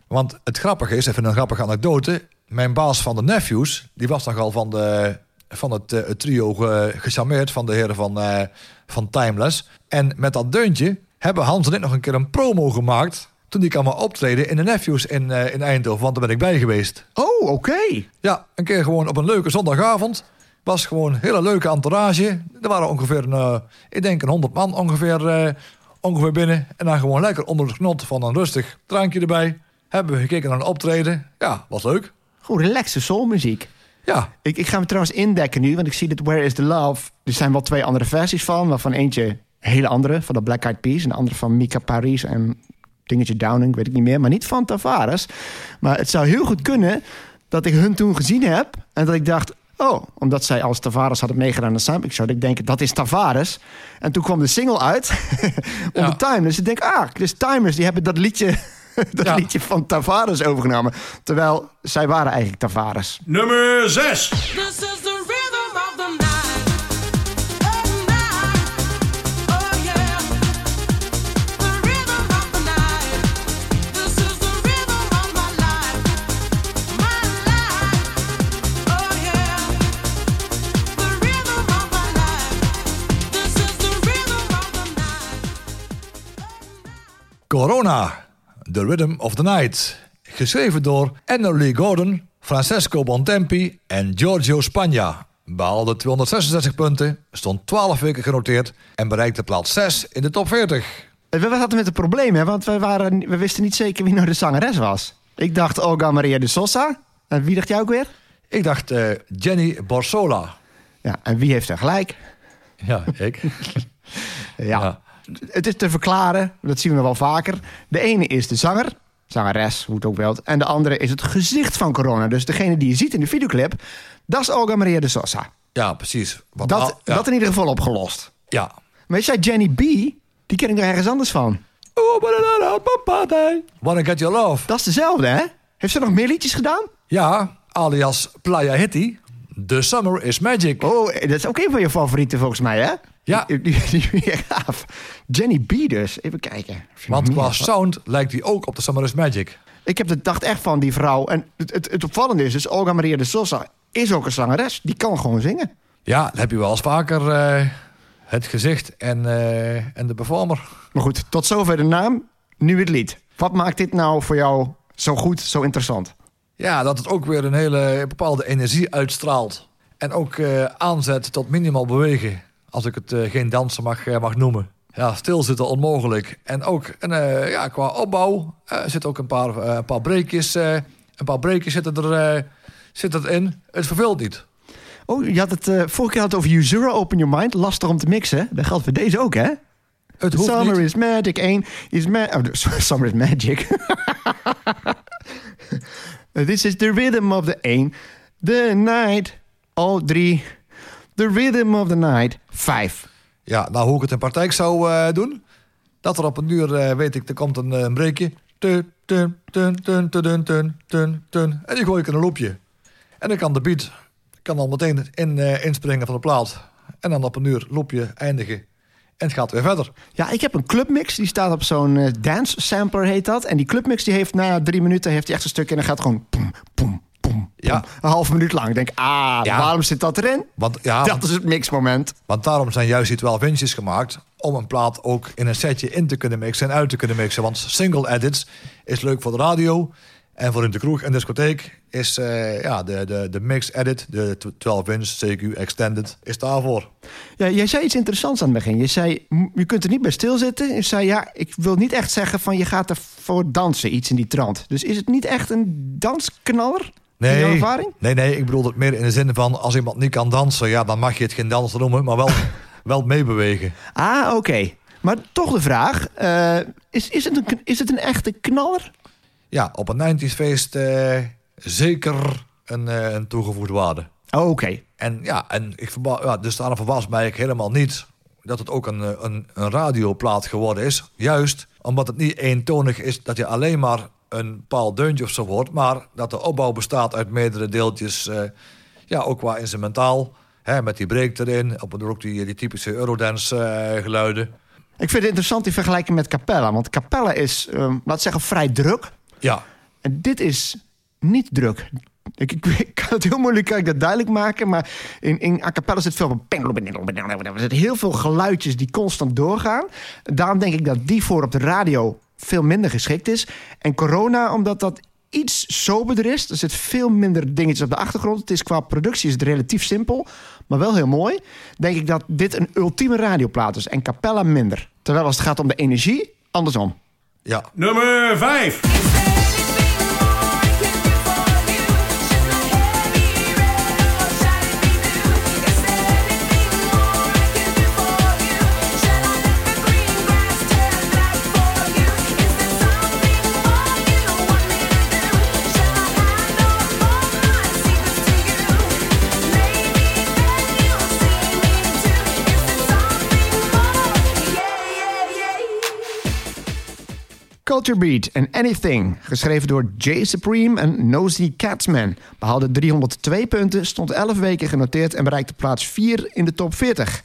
Want het grappige is, even een grappige anekdote. Mijn baas van de Nephews, die was nogal van, de, van het, eh, het trio ge- gecharmeerd van de heren van, eh, van Timeless. En met dat deuntje hebben Hans en ik nog een keer een promo gemaakt. Toen die kwam maar optreden in de Nephews in, eh, in Eindhoven, want daar ben ik bij geweest. Oh, oké. Ja, een keer gewoon op een leuke zondagavond. Was gewoon een hele leuke entourage. Er waren ongeveer, een, ik denk een 100 man ongeveer, ongeveer binnen. En dan gewoon lekker onder het genot van een rustig drankje erbij. Hebben we gekeken naar een optreden. Ja, was leuk. Goed, relaxe soulmuziek. Ja, Ik, ik ga hem trouwens indekken nu, want ik zie dat Where is the Love... Er zijn wel twee andere versies van, waarvan eentje een hele andere... van de Black Eyed Peas en de andere van Mika Paris en Dingetje Downing, weet ik niet meer. Maar niet van Tavares. Maar het zou heel goed kunnen dat ik hun toen gezien heb... en dat ik dacht, oh, omdat zij als Tavares hadden meegedaan aan de Soundtrack Show... dat ik denk, dat is Tavares. En toen kwam de single uit, [LAUGHS] on Ja. the time. Dus ik denk, ah, dus Timers, die hebben dat liedje... [LAUGHS] Dat Ja. liedje van Tavares overgenomen. Terwijl zij waren eigenlijk Tavares. Nummer 6. This is the rhythm of the night. Oh, night. Oh, yeah. The rhythm of the night. This is the rhythm of my life. My life. Oh, yeah. The rhythm of my life. This is the rhythm of the night. Corona, The Rhythm of the Night. Geschreven door Enno Lee Gordon, Francesco Bontempi en Giorgio Spagna. Behaalde 266 punten, stond 12 weken genoteerd en bereikte plaats 6 in de top 40. We we hadden met een probleem, hè? want we, waren, we wisten niet zeker wie nou de zangeres was. Ik dacht Olga Maria de Sosa. En wie dacht jij ook weer? Ik dacht eh, Jenny Borsola. Ja, en wie heeft er gelijk? Ja, ik. [LAUGHS] Ja. Ja. Het is te verklaren, dat zien we wel vaker. De ene is de zanger, zangeres, hoe het ook wilt. En de andere is het gezicht van corona. Dus degene die je ziet in de videoclip, dat is Olga Maria de Sosa. Ja, precies. Dat, al- ja. dat in ieder geval opgelost. Ja. Maar weet jij, Jenny B, die ken ik nog ergens anders van. Oh, Wanna Get Your Love. Dat is dezelfde, hè? Heeft ze nog meer liedjes gedaan? Ja, alias Playa Hitty. The Summer is Magic. Oh, dat is ook een van je favorieten volgens mij, hè? Ja. Die, die, die [LAUGHS] gaaf. Jenny B dus. Even kijken. Want qua sound lijkt hij ook op The Summer is Magic. Ik heb de dacht echt van die vrouw. En het, het, het opvallende is dus, Olga Maria de Sosa is ook een zangeres. Die kan gewoon zingen. Ja, dan heb je wel eens vaker eh, het gezicht en, eh, en de performer. Maar goed, tot zover de naam. Nu het lied. Wat maakt dit nou voor jou zo goed, zo interessant? Ja, dat het ook weer een hele bepaalde energie uitstraalt. En ook eh, aanzet tot minimaal bewegen. Als ik het eh, geen dansen mag, eh, mag noemen. Ja, stilzitten onmogelijk. En ook een, eh, ja, qua opbouw eh zit ook een paar, een paar breekjes. een paar breekjes zitten er, eh, zitten erin. Het verveelt niet. Oh, je had het eh, vorige keer had het over Usura, Open Your Mind. Lastig om te mixen. Dat geldt voor deze ook, hè? Het hoeft Summer niet. is magic. Eén is ma oh, [LAUGHS] Summer is magic. [LAUGHS] This is the rhythm of the één. The night. Oh, drie. The rhythm of the night. Vijf. Ja, nou hoe ik het in praktijk zou eh, doen. Dat er op een uur, eh, weet ik, er komt een, eh, een breekje. Tun, tun, tun, tun, tun, tun, tun, tun. En die gooi ik in een loopje. En dan kan de beat kan dan meteen in, eh, inspringen van de plaat. En dan op een uur loopje eindigen. En het gaat weer verder. Ja, ik heb een clubmix. Die staat op zo'n dance sampler, heet dat. En die clubmix die heeft na drie minuten heeft hij echt een stuk en dan gaat gewoon poem, poem, Ja. Een half minuut lang. Ik denk, ah, Ja. waarom zit dat erin? Want, ja, Dat is het mixmoment. want daarom zijn juist die 12 inches gemaakt. Om een plaat ook in een setje in te kunnen mixen en uit te kunnen mixen. Want single edits is leuk voor de radio. En voor in de kroeg en discotheek is eh, ja, de, de, de mix edit, de 12 inch, CQ extended, is daarvoor. Ja, jij zei iets interessants aan het begin. Je zei, je kunt er niet bij stilzitten. Je zei, ja, ik wil niet echt zeggen van je gaat ervoor dansen, iets in die trant. Dus is het niet echt een dansknaller? Jouw ervaring? nee, nee, ik bedoel het meer in de zin van als iemand niet kan dansen, ja, dan mag je het geen dansen noemen, maar wel, [LAUGHS] wel meebewegen. Ah, oké. Maar toch de vraag, eh, is, is, het een, is het een echte knaller? Ja, op een 90s feest eh, zeker een, eh, een toegevoegde waarde. Oh, oké. En ja, en ik ja, dus daarom verbaast mij eigenlijk helemaal niet dat het ook een, een, een radioplaat geworden is. Juist omdat het niet eentonig is dat je alleen maar een bepaald deuntje of zo hoort, maar dat de opbouw bestaat uit meerdere deeltjes. eh, ja, ook qua instrumentaal. Hè, met die break erin, op ook die, die typische Eurodance eh, geluiden. Ik vind het interessant die vergelijking met Capella. Want Capella is, ik zeggen, vrij druk. Ja, En dit is niet druk. Ik, ik, [LAUGHS] ik kan het heel moeilijk kan ik dat duidelijk maken. Maar in, in a cappella zit veel van... Er zitten heel veel geluidjes die constant doorgaan. Daarom denk ik dat die voor op de radio veel minder geschikt is. En corona, omdat dat iets soberder is. Er zit veel minder dingetjes op de achtergrond. Het is qua productie is het relatief simpel, maar wel heel mooi. Denk ik dat dit een ultieme radioplaat is en Capella minder. Terwijl als het gaat om de energie, andersom. ja. Nummer 5. Culture Beat en Anything, geschreven door Jay Supreme en Nosy Catsman, behaalde 302 punten, stond 11 weken genoteerd en bereikte plaats 4 in de top 40.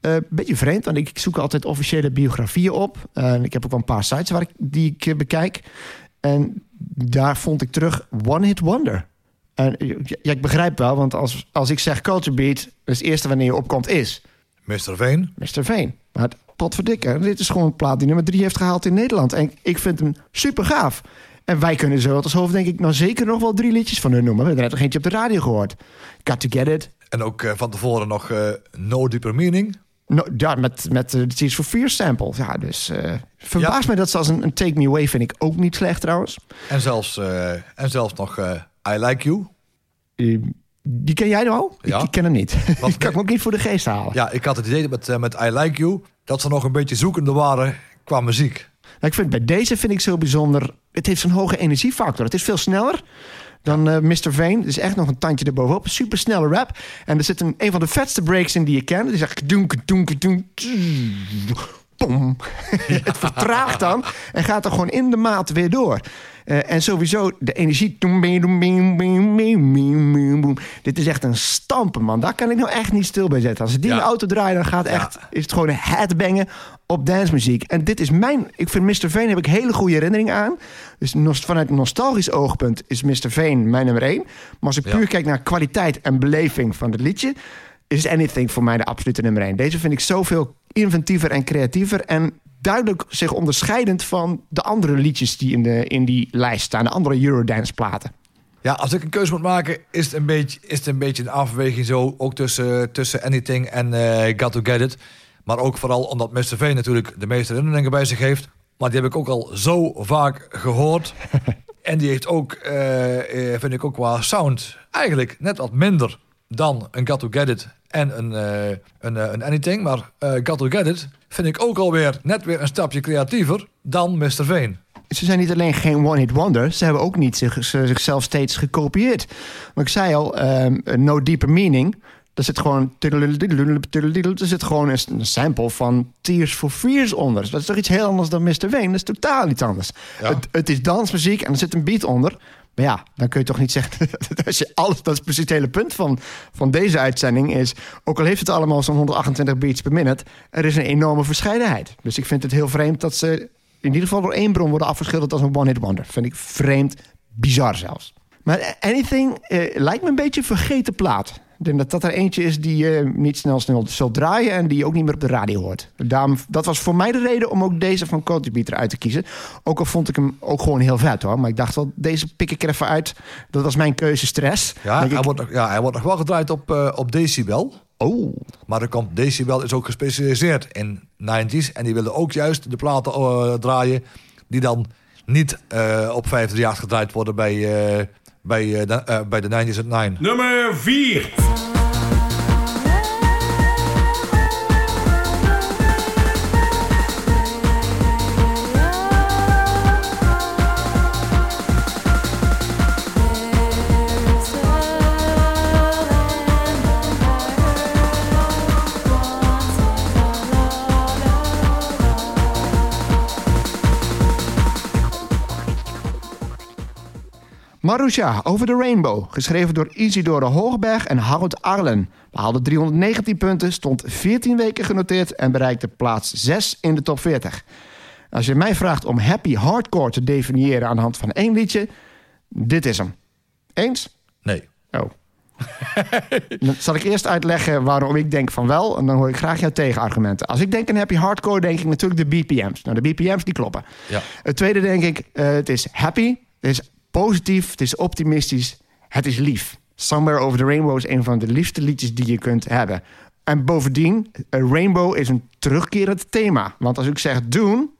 Eh beetje vreemd, want ik zoek altijd officiële biografieën op. Eh, en ik heb ook wel een paar sites waar ik, die ik eh, bekijk. En daar vond ik terug One Hit Wonder. En ja, ik begrijp wel, want als, als ik zeg Culture Beat, dus het eerste wanneer je opkomt is Mr. Veen. Mr. Veen. Maar potverdikke, dit is gewoon een plaat die nummer drie heeft gehaald in Nederland. En ik vind hem super gaaf. En wij kunnen zo als hoofd denk ik nou zeker nog wel drie liedjes van hun noemen. We hebben er net nog eentje op de radio gehoord. Got to Get It. En ook eh, van tevoren nog eh, No Deeper Meaning. No, ja, met, met de Tears for Fears sample. Ja, dus eh verbaast Ja. mij dat ze als een, een Take Me Away vind ik ook niet slecht trouwens. En zelfs, eh, en zelfs nog eh, I Like You. Eh, die ken jij nou al? Ja. Ik, ik ken hem niet. Wat- [LAUGHS] die kan ik me ook niet voor de geest halen. Ja, ik had het idee met, eh, met I Like You... dat ze nog een beetje zoekende waren qua muziek. Nou, ik vind bij deze vind ik zo bijzonder. Het heeft zo'n hoge energiefactor. Het is veel sneller dan eh Mr. Vane. Het is echt nog een tandje erbovenop. Super snelle rap. En er zit een, een van de vetste breaks in die je kent. Die zegt doenke doenke doen. Pom. [LAUGHS] Het vertraagt dan en gaat er gewoon in de maat weer door. Eh, en sowieso de energie. Dit is echt een stampen, man. Daar kan ik nou echt niet stil bij zetten. Als ik die in Ja. de auto draai, dan gaat echt, is het gewoon een headbangen op dancemuziek. En dit is mijn... Ik vind Mr. Veen heb ik hele goede herinneringen aan. Dus vanuit een nostalgisch oogpunt is Mr. Veen mijn nummer één. Maar als ik Ja. puur kijk naar kwaliteit en beleving van het liedje... is Anything voor mij de absolute nummer één. Deze vind ik zoveel inventiever en creatiever... en duidelijk zich onderscheidend van de andere liedjes die in, de, in die lijst staan. De andere Eurodance platen. Ja, als ik een keuze moet maken, is het een beetje, is het een, beetje een afweging zo. Ook tussen, tussen Anything en eh Got To Get It. Maar ook vooral omdat Mr. V natuurlijk de meeste herinneringen bij zich heeft. Maar die heb ik ook al zo vaak gehoord. [LAUGHS] en die heeft ook, eh, eh, vind ik ook qua sound, eigenlijk net wat minder dan een Got To Get It en een, eh, een, eh, een Anything. Maar eh Got To Get It vind ik ook alweer net weer een stapje creatiever dan Mr. Veen. Ze zijn niet alleen geen one-hit wonder, ze hebben ook niet zich, ze- zichzelf steeds gekopieerd. Maar ik zei al, ehm, No Deeper Meaning, daar zit gewoon, er zit gewoon een sample van Tears for Fears onder. Dat is toch iets heel anders dan Mr. Wayne? Dat is totaal iets anders. Het, het is dansmuziek en er zit een beat onder. Maar ja, dan kun je toch niet zeggen [LAUGHS] dat als je alles, dat is precies het hele punt van, van deze uitzending is, ook al heeft het allemaal zo'n 128 beats per minute, er is een enorme verscheidenheid. Dus ik vind het heel vreemd dat ze in ieder geval door één bron worden afgeschilderd als een one-hit wonder. Vind ik vreemd, bizar zelfs. Maar Anything eh, lijkt me een beetje een vergeten plaat. Ik denk dat dat er eentje is die je niet snel snel zult draaien... en die je ook niet meer op de radio hoort. Daarom, dat was voor mij de reden om ook deze van Culture Beat eruit te kiezen. Ook al vond ik hem ook gewoon heel vet hoor. Maar ik dacht wel, deze pik ik er even uit. Dat was mijn keuze stress. Ja, hij ik, wordt, nog, ja, hij wordt nog wel gedraaid op, eh, op Decibel. oh, Maar er komt, Decibel is ook gespecialiseerd in 90s. En die willen ook juist de platen eh, draaien die dan niet eh, op 538 gedraaid worden bij, bij, eh, bij de 90s at 9. Nummer 4. Marusha, Over the Rainbow. Geschreven door Isidore Hoogberg en Harold Arlen. Behaalde 319 punten, stond 14 weken genoteerd... en bereikte plaats 6 in de top 40. Als je mij vraagt om happy hardcore te definiëren aan de hand van één liedje... dit is hem. Eens? Nee. Oh. dan zal ik eerst uitleggen waarom ik denk van wel... en dan hoor ik graag jouw tegenargumenten. Als ik denk aan happy hardcore, denk ik natuurlijk de BPM's. Nou, de BPM's die kloppen. Ja. Het tweede denk ik, eh, het is happy, het is positief, het is optimistisch, het is lief. Somewhere Over the Rainbow is een van de liefste liedjes die je kunt hebben. En bovendien, Rainbow is een terugkerend thema. Want als ik zeg doen,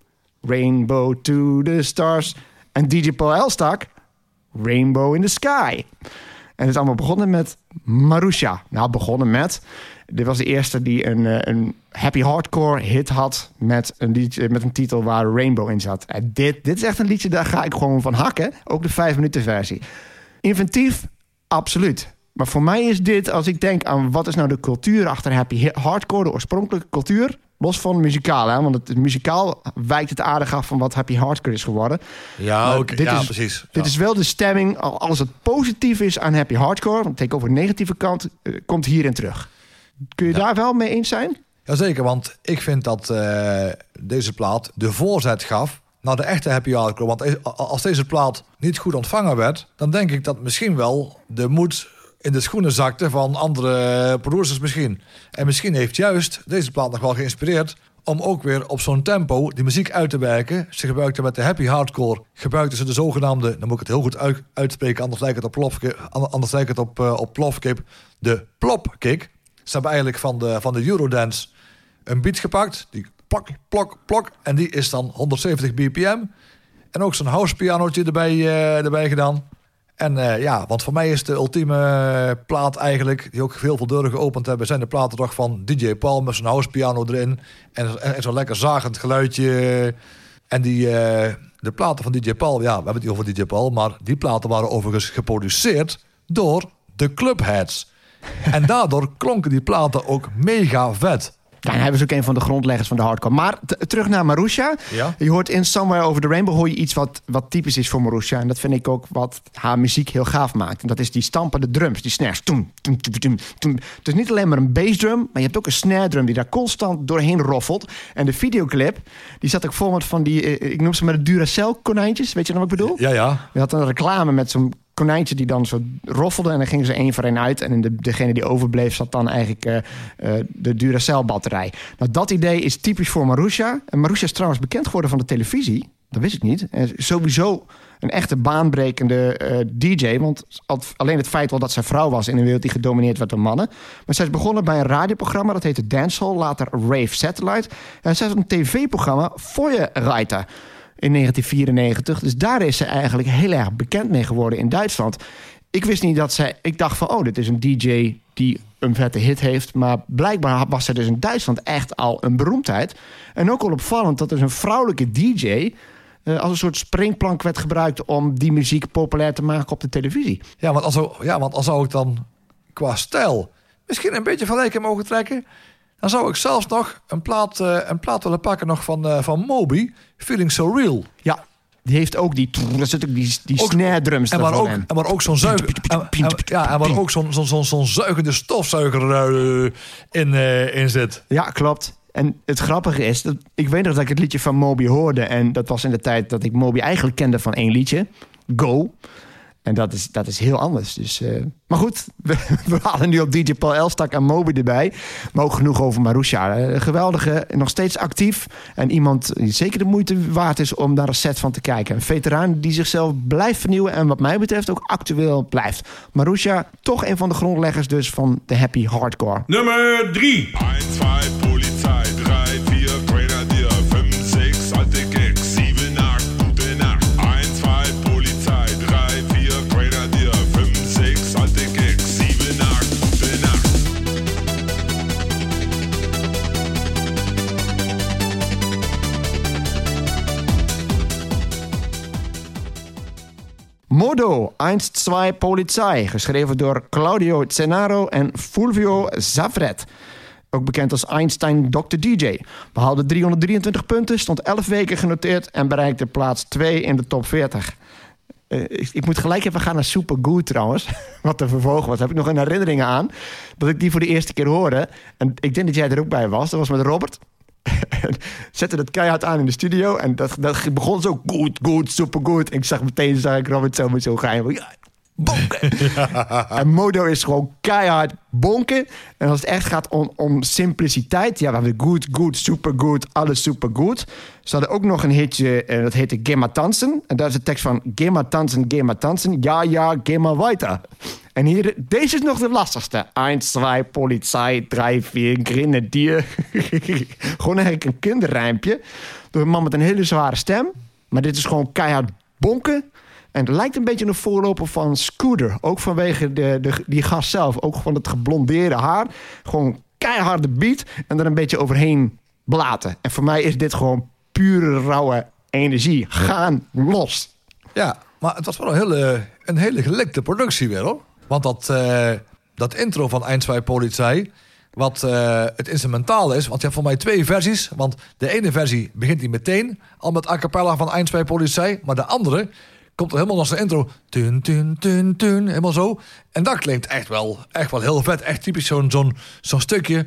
Rainbow to the stars... en DJ Paul Elstak, Rainbow in the sky. En het is allemaal begonnen met Marusha. Nou, begonnen met... Dit was de eerste die een, eh, een happy hardcore hit had... Met een, liedje, met een titel waar Rainbow in zat. En dit, dit is echt een liedje, daar ga ik gewoon van hakken. Ook de vijf minuten versie. Inventief, absoluut. Maar voor mij is dit, als ik denk aan wat is nou de cultuur achter happy hardcore... de oorspronkelijke cultuur... los van muzikaal, hè, want het muzikaal wijkt het aardig af van wat Happy Hardcore is geworden. Ja, dit ja is- precies. Dit Ja. is wel de stemming, al- als het positief is aan Happy Hardcore, want tegenover de negatieve kant, eh, komt hierin terug. Kun je daar wel mee eens zijn? Jazeker, want ik vind dat eh, deze plaat de voorzet gaf naar de echte happy hardcore. Want als deze plaat niet goed ontvangen werd, dan denk ik dat misschien wel de moed in de schoenen zakte van andere producers misschien. En misschien heeft juist deze plaat nog wel geïnspireerd om ook weer op zo'n tempo die muziek uit te werken. Ze gebruikten met de happy hardcore, gebruikten ze de zogenaamde, dan moet ik het heel goed uit- uitspreken, anders lijkt het op, plofke, anders lijkt het op, eh, op plofkip, de plopkick. Ze hebben eigenlijk van de, van de Eurodance een beat gepakt, die plok, plok, plok, en die is dan 170 bpm. En ook zo'n housepianootje erbij, eh, erbij gedaan. En eh, ja, want voor mij is de ultieme eh, plaat eigenlijk, die ook veel veel deuren geopend hebben, zijn de platen toch van DJ Paul met zijn housepiano erin. En, zo'n lekker zagend geluidje. En die, eh, de platen van DJ Paul, ja, we hebben het niet over DJ Paul, maar die platen waren overigens geproduceerd door de Clubheads. En daardoor [LAUGHS] klonken die platen ook mega vet. Ja, en hij was ook een van de grondleggers van de hardcore. Maar terug naar Marusha. Ja. Je hoort in Somewhere Over the Rainbow hoor je iets wat, wat typisch is voor Marusha. En dat vind ik ook wat haar muziek heel gaaf maakt. En dat is die stampende drums, die snares. Toem, toem, toem, toem. Het is niet alleen maar een bassdrum, maar je hebt ook een snare drum die daar constant doorheen roffelt. En de videoclip, die zat ook vol met van die, eh, ik noem ze maar de Duracell konijntjes. Weet je dan wat ik bedoel? Ja, ja. Je had een reclame met zo'n konijntje die dan zo roffelde en dan gingen ze één voor één uit. En in de, degene die overbleef zat dan eigenlijk eh, eh, de Duracell-batterij. Nou, dat idee is typisch voor Marusha. En Marusha is trouwens bekend geworden van de televisie. Dat wist ik niet. En sowieso een echte baanbrekende eh, DJ. Want al- alleen het feit wel dat zij vrouw was in een wereld die gedomineerd werd door mannen. Maar zij is begonnen bij een radioprogramma dat heette Dancehall, later Rave Satellite. En zij had een tv-programma Feuerreiter in 1994. Dus daar is ze eigenlijk heel erg bekend mee geworden in Duitsland. Ik wist niet dat zij. Ik dacht van, oh, dit is een DJ die een vette hit heeft. Maar blijkbaar was zij dus in Duitsland echt al een beroemdheid. En ook al opvallend dat dus een vrouwelijke DJ. eh, als een soort springplank werd gebruikt om die muziek populair te maken op de televisie. Ja, want als, ja, want dan qua stijl misschien een beetje vergelijking mogen trekken, dan zou ik zelfs nog een plaat, eh, een plaat willen pakken nog van, eh, van Moby, Feeling So Real. Ja, die heeft ook die. Er zit ook die, die Ook- snare drums En ervan ook, in. en waar ook zo'n zuiger, en, en- ja, en waar ook zo'n zo'n zo'n zo'n zuigende stofzuiger eh, in, in zit. Ja, klopt. En het grappige is, dat, ik weet nog dat ik het liedje van Moby hoorde. En dat was in de tijd dat ik Moby eigenlijk kende van één liedje. Go. En dat is, dat is heel anders. Dus, eh, maar goed, [LAUGHS] we, we halen nu op DJ Paul Elstak en Moby erbij. Maar ook genoeg over Marusha. Eh, geweldige, nog steeds actief. En iemand die zeker de moeite waard is om daar een set van te kijken. Een veteraan die zichzelf blijft vernieuwen. En wat mij betreft ook actueel blijft. Marusha, toch een van de grondleggers dus van de happy hardcore. Nummer 3. 1, 2, Modo 1-2 Polizei, geschreven door Claudio Cenaro en Fulvio Zavret. Ook bekend als Einstein Dr. DJ. Behaalde 323 punten, stond 11 weken genoteerd en bereikte plaats 2 in de top 40. Eh, ik, moet gelijk even gaan naar Super Good trouwens. [LAUGHS] Wat de vervolg was. Heb ik nog een herinneringen aan. Dat ik die voor de eerste keer hoorde. En ik denk dat jij er ook bij was. Dat was met Robert. [LAUGHS] En zette dat keihard aan in de studio. En dat, dat begon zo goed, goed, super goed. En ik zag meteen, zag ik Robert zo met zo'n geheim. Bonken. [LAUGHS] En Modo is gewoon keihard bonken. En als het echt gaat om, om simpliciteit. Ja, we hebben goed, goed, super goed, alles super goed. Ze hadden ook nog een hitje, en dat heette Gemma Tansen. En daar is de tekst van Gemma Tansen, Gemma Tansen. Ja, ja, Gemma weiter. En hier, deze is nog de lastigste. 1, 2, politie, 3, 4, grenadier. [LAUGHS] gewoon eigenlijk een kinderrijmpje. Door een man met een hele zware stem. Maar dit is gewoon keihard bonken. En het lijkt een beetje een voorloper van Scooter. Ook vanwege de, de, die gast zelf. Ook van het geblondeerde haar. Gewoon keiharde beat. En er een beetje overheen blaten. En voor mij is dit gewoon pure rauwe energie. Gaan los. Ja, maar het was wel een hele, een hele gelikte productie weer hoor. Want dat, eh, dat intro van 1, 2 Polizei, wat eh, het instrumentaal is. Want je hebt voor mij twee versies. Want de ene versie begint hij meteen al met a cappella van Eind bij Politie. Maar de andere komt helemaal als de intro. Tun, tun, tun, tun. Helemaal zo. En dat klinkt echt wel, echt wel heel vet. Echt typisch zo'n zo'n zo'n stukje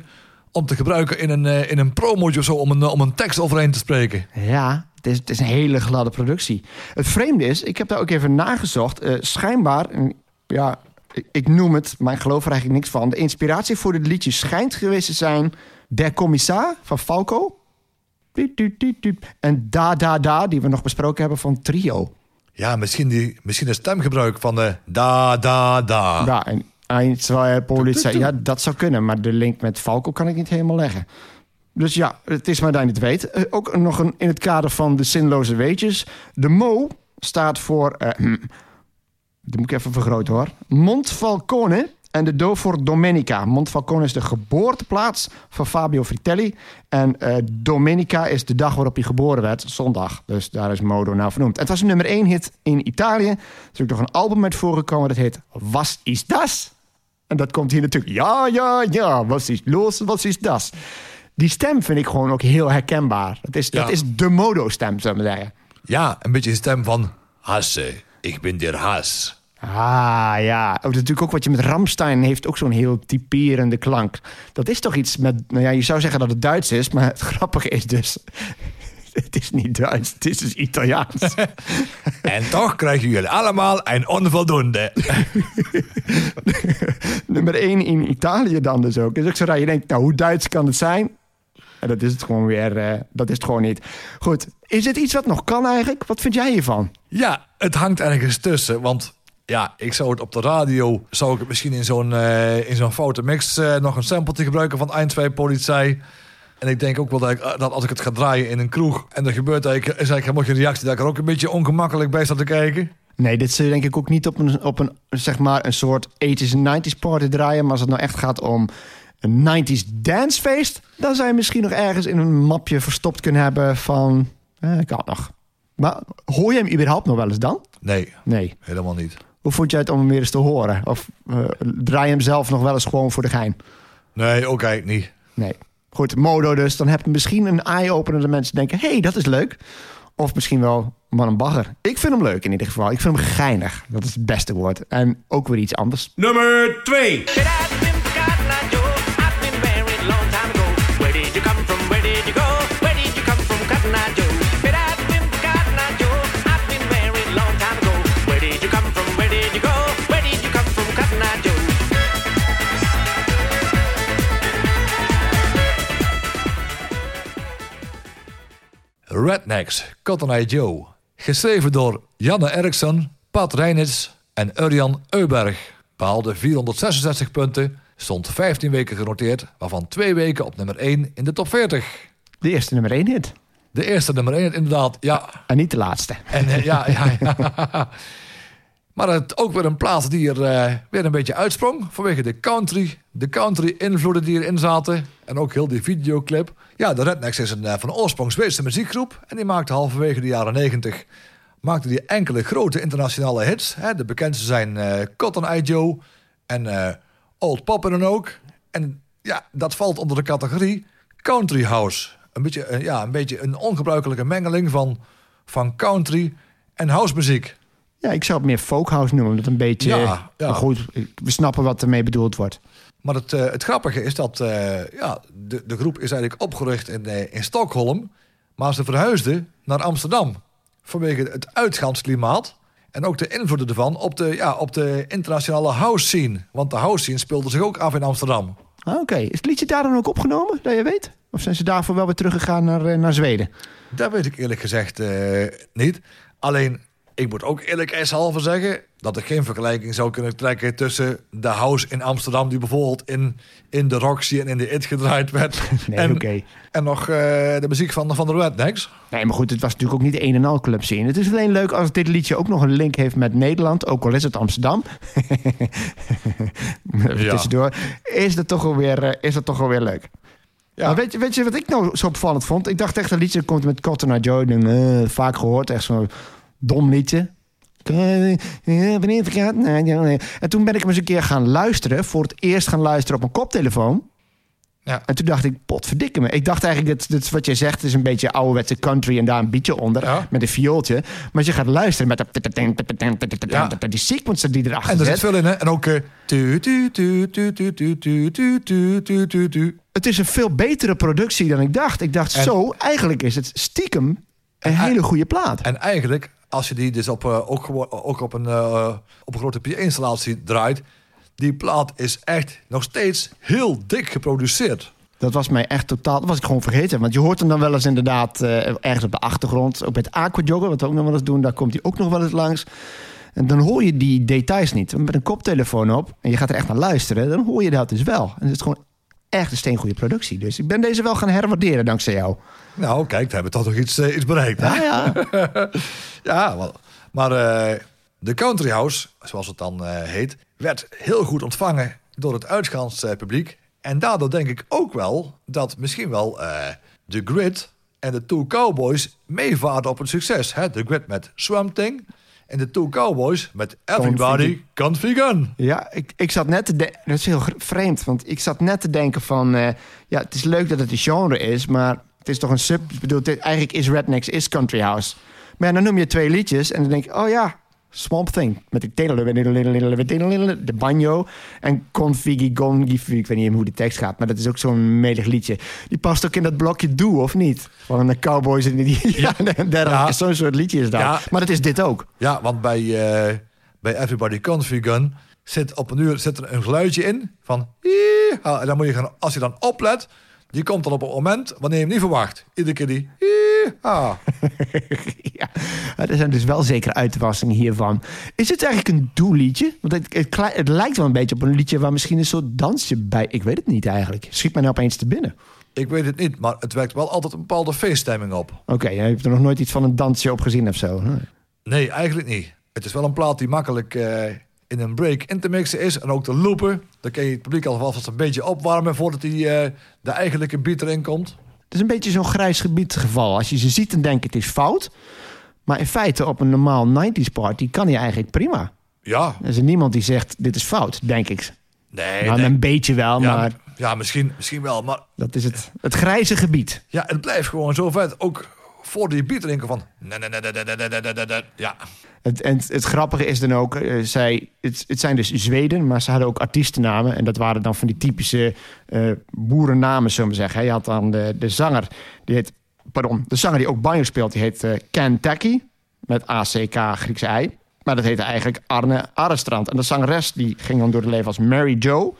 om te gebruiken in een, eh, in een promootje of zo. Om een, om een tekst overheen te spreken. Ja, het is, het is een hele gladde productie. Het vreemde is, ik heb daar ook even nagezocht. eh, schijnbaar, ja, ik, noem het, maar ik geloof er eigenlijk niks van. De inspiratie voor dit liedje schijnt geweest te zijn... Der Commissar van Falco. En Da Da Da, die we nog besproken hebben van Trio. Ja, misschien, die, misschien het stemgebruik van de da, da, da. Ja, en zwei, Politie. Ja, dat zou kunnen, maar de link met Falco kan ik niet helemaal leggen. Dus ja, het is maar dat je het weet. Eh, ook nog een, in het kader van de zinloze weetjes. De Mo staat voor... eh, [CLEARS THROAT] die moet ik even vergroten hoor. Montfalcone en de Do voor Domenica. Montfalcone is de geboorteplaats van Fabio Fritelli. En eh, Domenica is de dag waarop hij geboren werd, zondag. Dus daar is Modo nou vernoemd. En het was een nummer 1 hit in Italië. Er is ook nog een album met voorgekomen dat heet Was is das? En dat komt hier natuurlijk. Ja, ja, ja, wat is los, wat is das? Die stem vind ik gewoon ook heel herkenbaar. Dat is, dat is de Modo-stem, zou ik maar zeggen. Ja, een beetje de stem van Hasse. Ik ben der Haas. Ah ja, ook natuurlijk ook wat je met Ramstein heeft ook zo'n heel typerende klank. Dat is toch iets met, nou ja, je zou zeggen dat het Duits is, maar het [LAUGHS] grappige is dus, [LAUGHS] het is niet Duits, het is dus Italiaans. [LAUGHS] En toch krijgen jullie allemaal een onvoldoende. Nummer 1 in Italië dan dus ook. Is ook zo raar. Je denkt, nou hoe Duits kan het zijn? En dat is het gewoon weer, eh, dat is het gewoon niet. Goed, is het iets wat nog kan eigenlijk? Wat vind jij hiervan? Ja, het hangt ergens tussen. Want ja, ik zou het op de radio... zou ik het misschien in zo'n eh, in zo'n foute mix... eh, nog een sample gebruiken van Eind 2 Politie. En ik denk ook wel dat, ik, eh, dat als ik het ga draaien in een kroeg... en er gebeurt eigenlijk, is eigenlijk helemaal geen reactie... dat ik er ook een beetje ongemakkelijk bij sta te kijken. Nee, dit zul je denk ik ook niet op een, op een, zeg maar, een soort 80s en 90s party draaien. Maar als het nou echt gaat om een 90s dancefeest... dan zou je misschien nog ergens in een mapje verstopt kunnen hebben van... Eh, kan nog. Maar hoor je hem überhaupt nog wel eens dan? Nee, Nee. helemaal niet. Hoe vond jij het om hem weer eens te horen? Of eh, draai je hem zelf nog wel eens gewoon voor de gein? Nee, ook eigenlijk niet. Nee. Goed, Modo dus. Dan heb je misschien een eye-opener dat mensen denken... hé, hey, dat is leuk. Of misschien wel, man, een bagger. Ik vind hem leuk in ieder geval. Ik vind hem geinig. Dat is het beste woord. En ook weer iets anders. Nummer 2. Rednecks, Cotton Eye Joe. Geschreven door Janne Eriksson, Pat Reinitz en Urjan Euberg. Behaalde 466 punten, stond 15 weken genoteerd... waarvan twee weken op nummer 1 in de top 40. De eerste nummer 1 hit. De eerste nummer 1 inderdaad, ja. En niet de laatste. En eh, ja, ja, ja. [LAUGHS] Maar het ook weer een plaats die er eh, weer een beetje uitsprong. Vanwege de country, de country invloeden die erin zaten. En ook heel die videoclip. Ja, de Rednecks is een eh, van oorsprong Zweedse muziekgroep. En die maakte halverwege de jaren 90 maakte die enkele grote internationale hits. Hè. De bekendste zijn eh, Cotton Eye Joe en Old Poppen dan ook. En ja, dat valt onder de categorie country house. Een beetje, ja, een beetje een ongebruikelijke mengeling van, van country en housemuziek. Ja, ik zou het meer folkhouse noemen. Dat een beetje... Ja, goed, we snappen wat ermee bedoeld wordt. Maar het, eh, het grappige is dat eh, ja, de, de groep is eigenlijk opgericht in, eh, in Stockholm. Maar ze verhuisden naar Amsterdam. Vanwege het uitgaansklimaat. En ook de invloeden ervan op de, ja, op de internationale house scene. Want de house scene speelde zich ook af in Amsterdam. Ah, Oké, is het liedje daar dan ook opgenomen, dat je weet? Of zijn ze daarvoor wel weer teruggegaan naar, naar Zweden? Dat weet ik eerlijk gezegd niet. Alleen, ik moet ook eerlijk eershalve zeggen... dat ik geen vergelijking zou kunnen trekken tussen de house in Amsterdam... die bijvoorbeeld in, in de Roxy en in de It gedraaid werd. [LAUGHS] Nee, en, oké. en nog eh, de muziek van, van de Rednecks. Nee, maar goed, het was natuurlijk ook niet een en al club scene. Het is alleen leuk als dit liedje ook nog een link heeft met Nederland, ook al is het Amsterdam. [LAUGHS] Ja. Tussendoor. Is dat toch alweer, eh, is dat toch alweer leuk. Ja. Maar weet je, weet je wat ik nou zo opvallend vond? Ik dacht echt, dat liedje komt met Cotton Eye Joe. Denk, eh, vaak gehoord, echt zo'n Dom liedje. En toen ben ik hem eens een keer gaan luisteren. Voor het eerst gaan luisteren op mijn koptelefoon. Ja. En toen dacht ik, potverdikke me. Ik dacht eigenlijk, dat, dat wat jij zegt is een beetje ouderwetse country... en daar een beetje onder, met een viooltje. Maar je gaat luisteren met de, Ja. die sequencer die erachter zit. En er zit veel in, hè? En ook... Het is een veel betere productie dan ik dacht. Ik dacht, zo, eigenlijk is het stiekem een hele goede plaat. En eigenlijk als je die dus op, eh, ook, ook op, een, eh, op een grote PA-installatie draait... die plaat is echt nog steeds heel dik geproduceerd. Dat was mij echt totaal... Dat was ik gewoon vergeten. Want je hoort hem dan wel eens inderdaad eh, ergens op de achtergrond. Ook met aquajoggen, wat we ook nog wel eens doen. Daar komt hij ook nog wel eens langs. En dan hoor je die details niet. Met een koptelefoon op en je gaat er echt naar luisteren... dan hoor je dat dus wel. En het is gewoon echt een steengoede productie. Dus ik ben deze wel gaan herwaarderen dankzij jou. Nou, kijk, we hebben toch nog iets, iets bereikt. Hè? Ja, ja. [LAUGHS] Ja, wel. maar eh, de Country House, zoals het dan eh, heet, werd heel goed ontvangen door het uitgaanspubliek. En daardoor denk ik ook wel dat misschien wel eh de Grid en de Two Cowboys meevaarden op het succes. Hè? De Grid met Swamp Thing en de Two Cowboys met Everybody Can't Gun. Ja, ik, ik zat net te denken... Dat is heel vreemd, want ik zat net te denken van... eh, ja, het is leuk dat het een genre is, maar het is toch een sub... Ik bedoel, dit, eigenlijk is Rednecks is Country House. Maar ja, dan noem je twee liedjes en dan denk ik... Oh ja, Swamp Thing. Met de de banjo. En Configi Gongi... Ik weet niet hoe de tekst gaat, maar dat is ook zo'n medig liedje. Die past ook in dat blokje Doe, of niet? Van de Cowboys en die... [LAUGHS] Ja, Ja. zo'n soort liedje is dat. Ja. Maar dat is dit ook. Ja, want bij, eh, bij Everybody Can't Gun zit op een uur zit er een geluidje in van... En dan moet je gaan, als je dan oplet, die komt dan op een moment wanneer je hem niet verwacht. Iedere keer die... "Yeehaw." [LAUGHS] Ja, er zijn dus wel zekere uitwassingen hiervan. Is het eigenlijk een doelliedje? Want het, het, lijkt wel een beetje op een liedje waar misschien een soort dansje bij... Ik weet het niet eigenlijk. Schiet mij nou opeens te binnen. Ik weet het niet, maar het wekt wel altijd een bepaalde feeststemming op. Oké, je hebt er nog nooit iets van een dansje op gezien of zo. Nee. Nee, eigenlijk niet. Het is wel een plaat die makkelijk eh, in een break in te mixen is. En ook te loopen. Dan kun je het publiek alvast een beetje opwarmen voordat die, eh, de eigenlijke beat erin komt. Het is een beetje zo'n grijs gebied geval. Als je ze ziet, dan denk je het is fout. Maar in feite, op een normaal 90s party kan hij eigenlijk prima. Ja, Er is niemand die zegt, dit is fout, denk ik. nee. Nou, nee. een beetje wel, ja, maar ja misschien, misschien wel. Maar dat is het, het grijze gebied. ja, het blijft gewoon zo vet. Ook voor die bier drinken van... Ja. Het, en het grappige is dan ook, eh, zij, het, het zijn dus Zweden, maar ze hadden ook artiestennamen. En dat waren dan van die typische uh, boerennamen, zullen we zeggen. Je had dan de, de zanger, die heet, pardon, de zanger die ook banjo speelt, die heet eh, uh, Kentucky. Met A C K Grieks ei. Maar dat heette eigenlijk Arne Arrestrand. En de zangeres die ging dan door het leven als Mary Joe.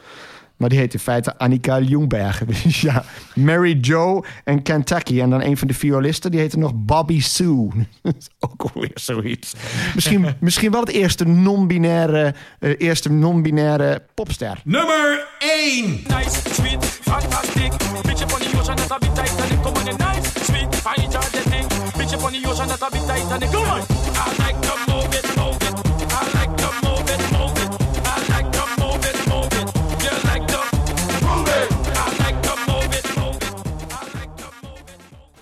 Maar die heet in feite Annika Ljungberg. Dus [LAUGHS] ja, Mary Jo en Kentucky. En dan een van de violisten, die heette nog Bobby Sue. [LAUGHS] Dat is ook alweer zoiets. Misschien, [LAUGHS] misschien wel het eerste non-binaire, eh, eerste non-binaire popster. Nummer 1. Nice, sweet, fantastic. Bitch up on the ocean, that's a bit Titanic. Come on, nice, sweet, fine, energetic. Bitch up on the ocean, that's a bit Titanic. Come on. I like to move it, move it.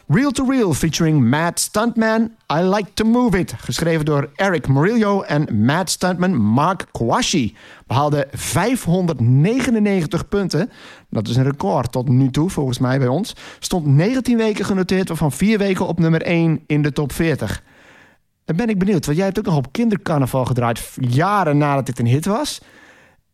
It. Reel to Reel featuring Mad Stuntman, I Like to Move It. Geschreven door Eric Murillo en Mad Stuntman Mark Kouachi. Behaalde 599 punten. Dat is een record tot nu toe, volgens mij bij ons. Stond 19 weken genoteerd, waarvan 4 weken op nummer 1 in de top 40. Dan ben ik benieuwd, want jij hebt ook nog op kindercarnaval gedraaid... jaren nadat dit een hit was.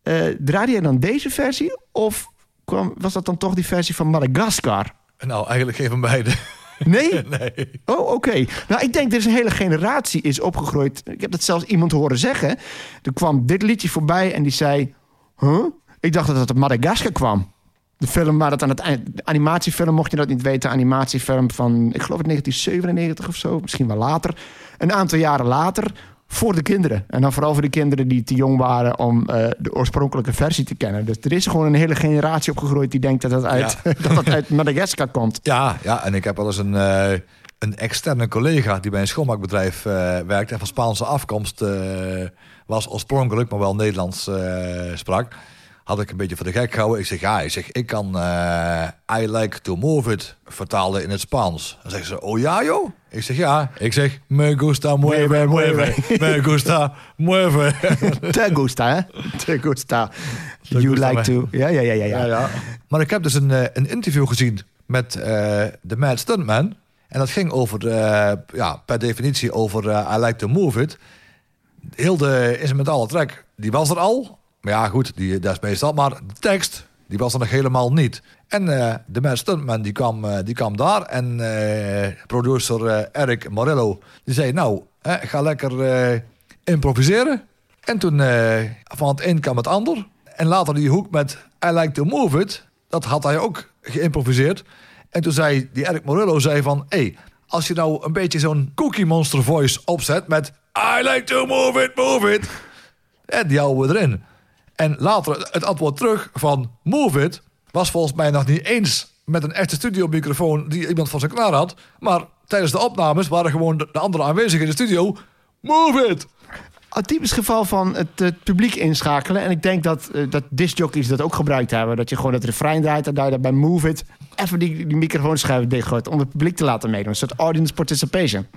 Eh draaide jij dan deze versie? Of kwam, was dat dan toch die versie van Madagascar? nou, eigenlijk geen van beide. Nee? [LAUGHS] nee. Oh, oké. Nou, ik denk er is een hele generatie is opgegroeid. Ik heb dat zelfs iemand horen zeggen. Er kwam dit liedje voorbij en die zei... Huh? Ik dacht dat het uit Madagaskar kwam. De film waar dat aan het eind... De animatiefilm, mocht je dat niet weten. Animatiefilm van, ik geloof het 1997 of zo. Misschien wel later. Een aantal jaren later voor de kinderen. En dan vooral voor de kinderen die te jong waren om eh, de oorspronkelijke versie te kennen. Dus er is gewoon een hele generatie opgegroeid die denkt dat het uit, [LAUGHS] dat het uit Madagaskar komt. Ja, ja, en ik heb wel eens een, eh, een externe collega die bij een schoonmaakbedrijf eh, werkt en van Spaanse afkomst was oorspronkelijk, maar wel Nederlands sprak. Had ik een beetje voor de gek gehouden. Ik zeg, ja, ik, zeg, ik kan eh, I like to move it vertalen in het Spaans. Dan zeggen ze, oh ja joh? Ik zeg, ja. Ik zeg, me gusta mueve, mueve. Me gusta mueve. Te gusta, hè? Te gusta. You like to... Ja, ja, ja, ja. ja. Maar ik heb dus een, eh, een interview gezien met eh, de Mad Stuntman. En dat ging over, ja, per definitie over eh, I Like to Move It. Heel de instrumentale track, die was er al. Maar ja, goed, die, dat is meestal. Maar de tekst, die was er nog helemaal niet. En eh, de Mad Stuntman, die kwam, eh, die kwam daar. En eh, producer Eric Morello, die zei... Nou, hè, ga lekker improviseren. En toen van het een kwam het ander. En later die hoek met I Like to Move It, dat had hij ook geïmproviseerd. En toen zei die Eric Morillo zei van... Hey, als je nou een beetje zo'n Cookie Monster voice opzet met... I like to move it, move it. En die houden we erin. En later het antwoord terug van move it... was volgens mij nog niet eens met een echte studiomicrofoon... die iemand van zijn knaar had. Maar tijdens de opnames waren gewoon de de anderen aanwezig in de studio... Move it! Een typisch geval van het, het publiek inschakelen. En ik denk dat, eh, dat discjockeys dat ook gebruikt hebben. Dat je gewoon het refrein draait en daar bij Move It... even die, die microfoonschuiven dichtgooit om het publiek te laten meedoen. Een soort audience participation.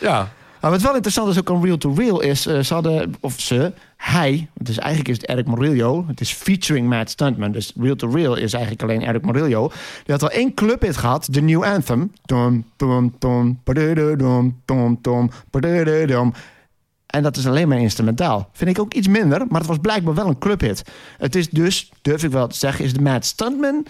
Ja, Maar wat wel interessant is ook to Real is... eh, ze hadden, of ze, hij... Dus eigenlijk is het Eric Morillo. Het is featuring Matt Stuntman. Dus Real to Real is eigenlijk alleen Eric Morillo. Die had wel één clubhit gehad. De New Anthem. En dat is alleen maar instrumentaal. Vind ik ook iets minder, maar het was blijkbaar wel een clubhit. Het is dus, durf ik wel te zeggen, is de Matt Stuntman...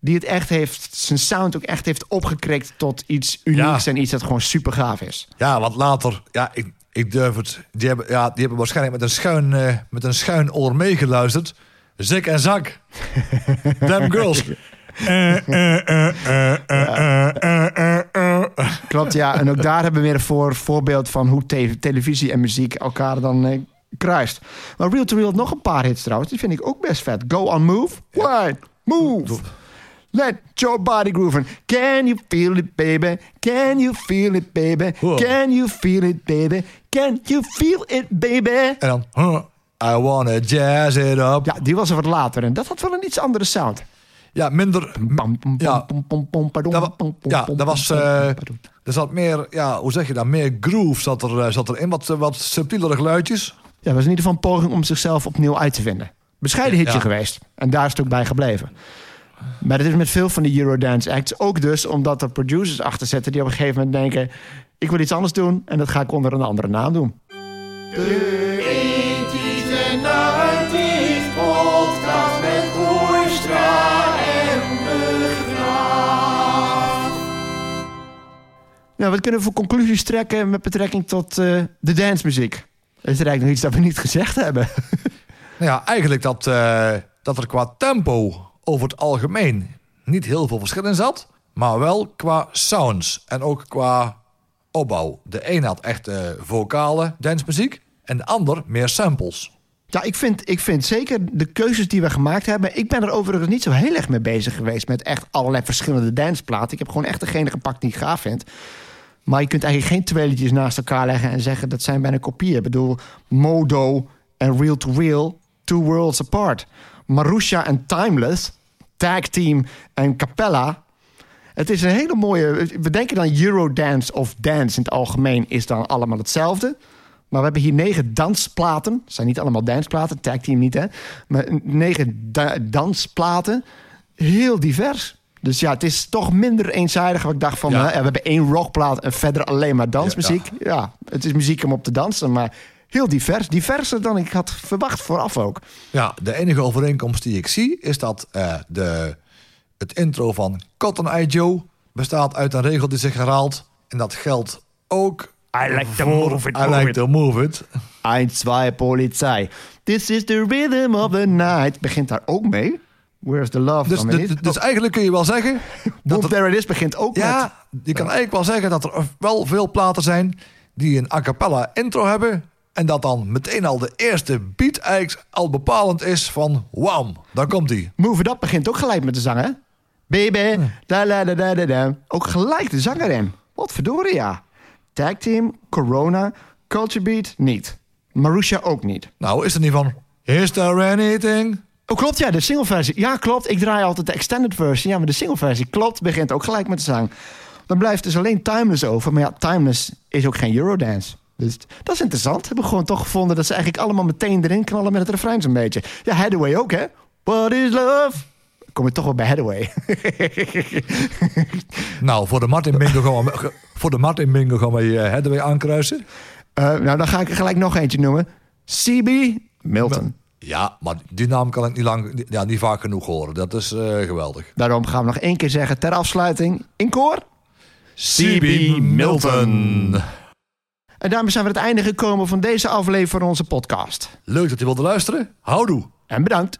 die het echt heeft, zijn sound ook echt heeft opgekrikt... tot iets unieks Ja. en iets dat gewoon super gaaf is. Ja, want later, ja, ik, ik durf het. Die hebben, ja, die hebben waarschijnlijk met een schuin, eh, met een schuin oor meegeluisterd. Zik en zak. [LAUGHS] Damn girls. Eh, eh, eh, eh, eh, eh, eh, eh. Klopt, ja. En ook [LAUGHS] daar hebben we weer een voor, voorbeeld van hoe te- televisie en muziek elkaar dan eh, kruist. Maar Real to Real had nog een paar hits trouwens. Die vind ik ook best vet. Go on Move. One, move. Let your body groove. Can you feel it, baby? Can you feel it, baby? Can you feel it, baby? Can you feel it, baby? En dan, huh, I wanna jazz it up. Ja, die was er wat later. En dat had wel een iets andere sound. Ja, minder. Ja. Dat wa- ja, dat was, eh. Er zat meer, ja, hoe zeg je dat? Meer groove zat, er, eh, zat erin. Wat, eh, wat subtielere geluidjes. Ja, het was in ieder geval een poging om zichzelf opnieuw uit te vinden. Bescheiden hitje Ja. geweest. En daar is het ook bij gebleven. Maar het is met veel van de Eurodance acts ook dus omdat er producers achter zitten die op een gegeven moment denken: ik wil iets anders doen en dat ga ik onder een andere naam doen. Nou, wat kunnen we voor conclusies trekken met betrekking tot eh, de dancemuziek? Is er eigenlijk nog iets dat we niet gezegd hebben? [LAUGHS] Nou ja, eigenlijk dat, eh, dat er qua tempo over het algemeen niet heel veel verschil in zat. Maar wel qua sounds en ook qua opbouw. De een had echt eh, vocale dancemuziek en de ander meer samples. Ja, ik vind, ik vind zeker de keuzes die we gemaakt hebben. Ik ben er overigens niet zo heel erg mee bezig geweest met echt allerlei verschillende danceplaten. Ik heb gewoon echt degene gepakt die ik gaaf vind. Maar je kunt eigenlijk geen twee liedjes naast elkaar leggen en zeggen dat zijn bijna kopieën. Ik bedoel, Modo en Real to Real, two worlds apart. Marusha en Timeless, Tag Team en Capella. Het is een hele mooie. We denken dan Eurodance of dance in het algemeen is dan allemaal hetzelfde. Maar we hebben hier negen dansplaten. Het zijn niet allemaal dansplaten, tag team niet hè. Maar negen da- dansplaten. Heel divers. Dus ja, het is toch minder eenzijdig. Wat ik dacht van, Ja. hè, we hebben één rockplaat en verder alleen maar dansmuziek. Ja, het is muziek om op te dansen, maar heel divers. Diverser dan ik had verwacht vooraf ook. Ja, de enige overeenkomst die ik zie is dat eh, de, het intro van Cotton Eye Joe bestaat uit een regel die zich herhaalt. En dat geldt ook. I like to voor move it, I like it. to move it. 1, 2, politie. This is the rhythm of the night. Begint daar ook mee. Where's the love? Dus, dan weer dus, niet? dus eigenlijk kun je wel zeggen. [LAUGHS] Boom, dat er- There It Is begint ook met... ja, je kan eigenlijk wel zeggen dat er wel veel platen zijn die een a cappella intro hebben. En dat dan meteen al de eerste beat eigenlijk al bepalend is van wham, daar komt hij. Move It Up begint ook gelijk met de zang, hè? Baby, da da da da da. Ook gelijk de zanger in. Wat verdorie, ja. Tag Team, Corona, Culture Beat, niet. Marusha ook niet. Nou, is er niet van. Is there anything? Oh, klopt, ja, de singleversie. Ja, klopt. Ik draai altijd de extended versie. Ja, maar de singleversie klopt. Begint ook gelijk met de zang. Dan blijft dus alleen Timeless over. Maar ja, Timeless is ook geen Eurodance. Dus dat is interessant. Hebben we gewoon toch gevonden dat ze eigenlijk allemaal meteen erin knallen met het refrein zo'n beetje. Ja, Hathaway ook, hè? What is love? Kom je toch wel bij Hathaway. [LAUGHS] Nou, voor de Martin Bingo gaan we, [LAUGHS] voor de Martin Bingo gaan we uh, Hathaway aankruisen. Eh, nou, dan ga ik er gelijk nog eentje noemen. CB Milton. Ja, maar die naam kan ik niet, lang, ja, niet vaak genoeg horen. Dat is eh, geweldig. Daarom gaan we nog één keer zeggen ter afsluiting. In koor. CB Milton. En daarmee zijn we aan het einde gekomen van deze aflevering van onze podcast. Leuk dat je wilde luisteren. Houdoe. En bedankt.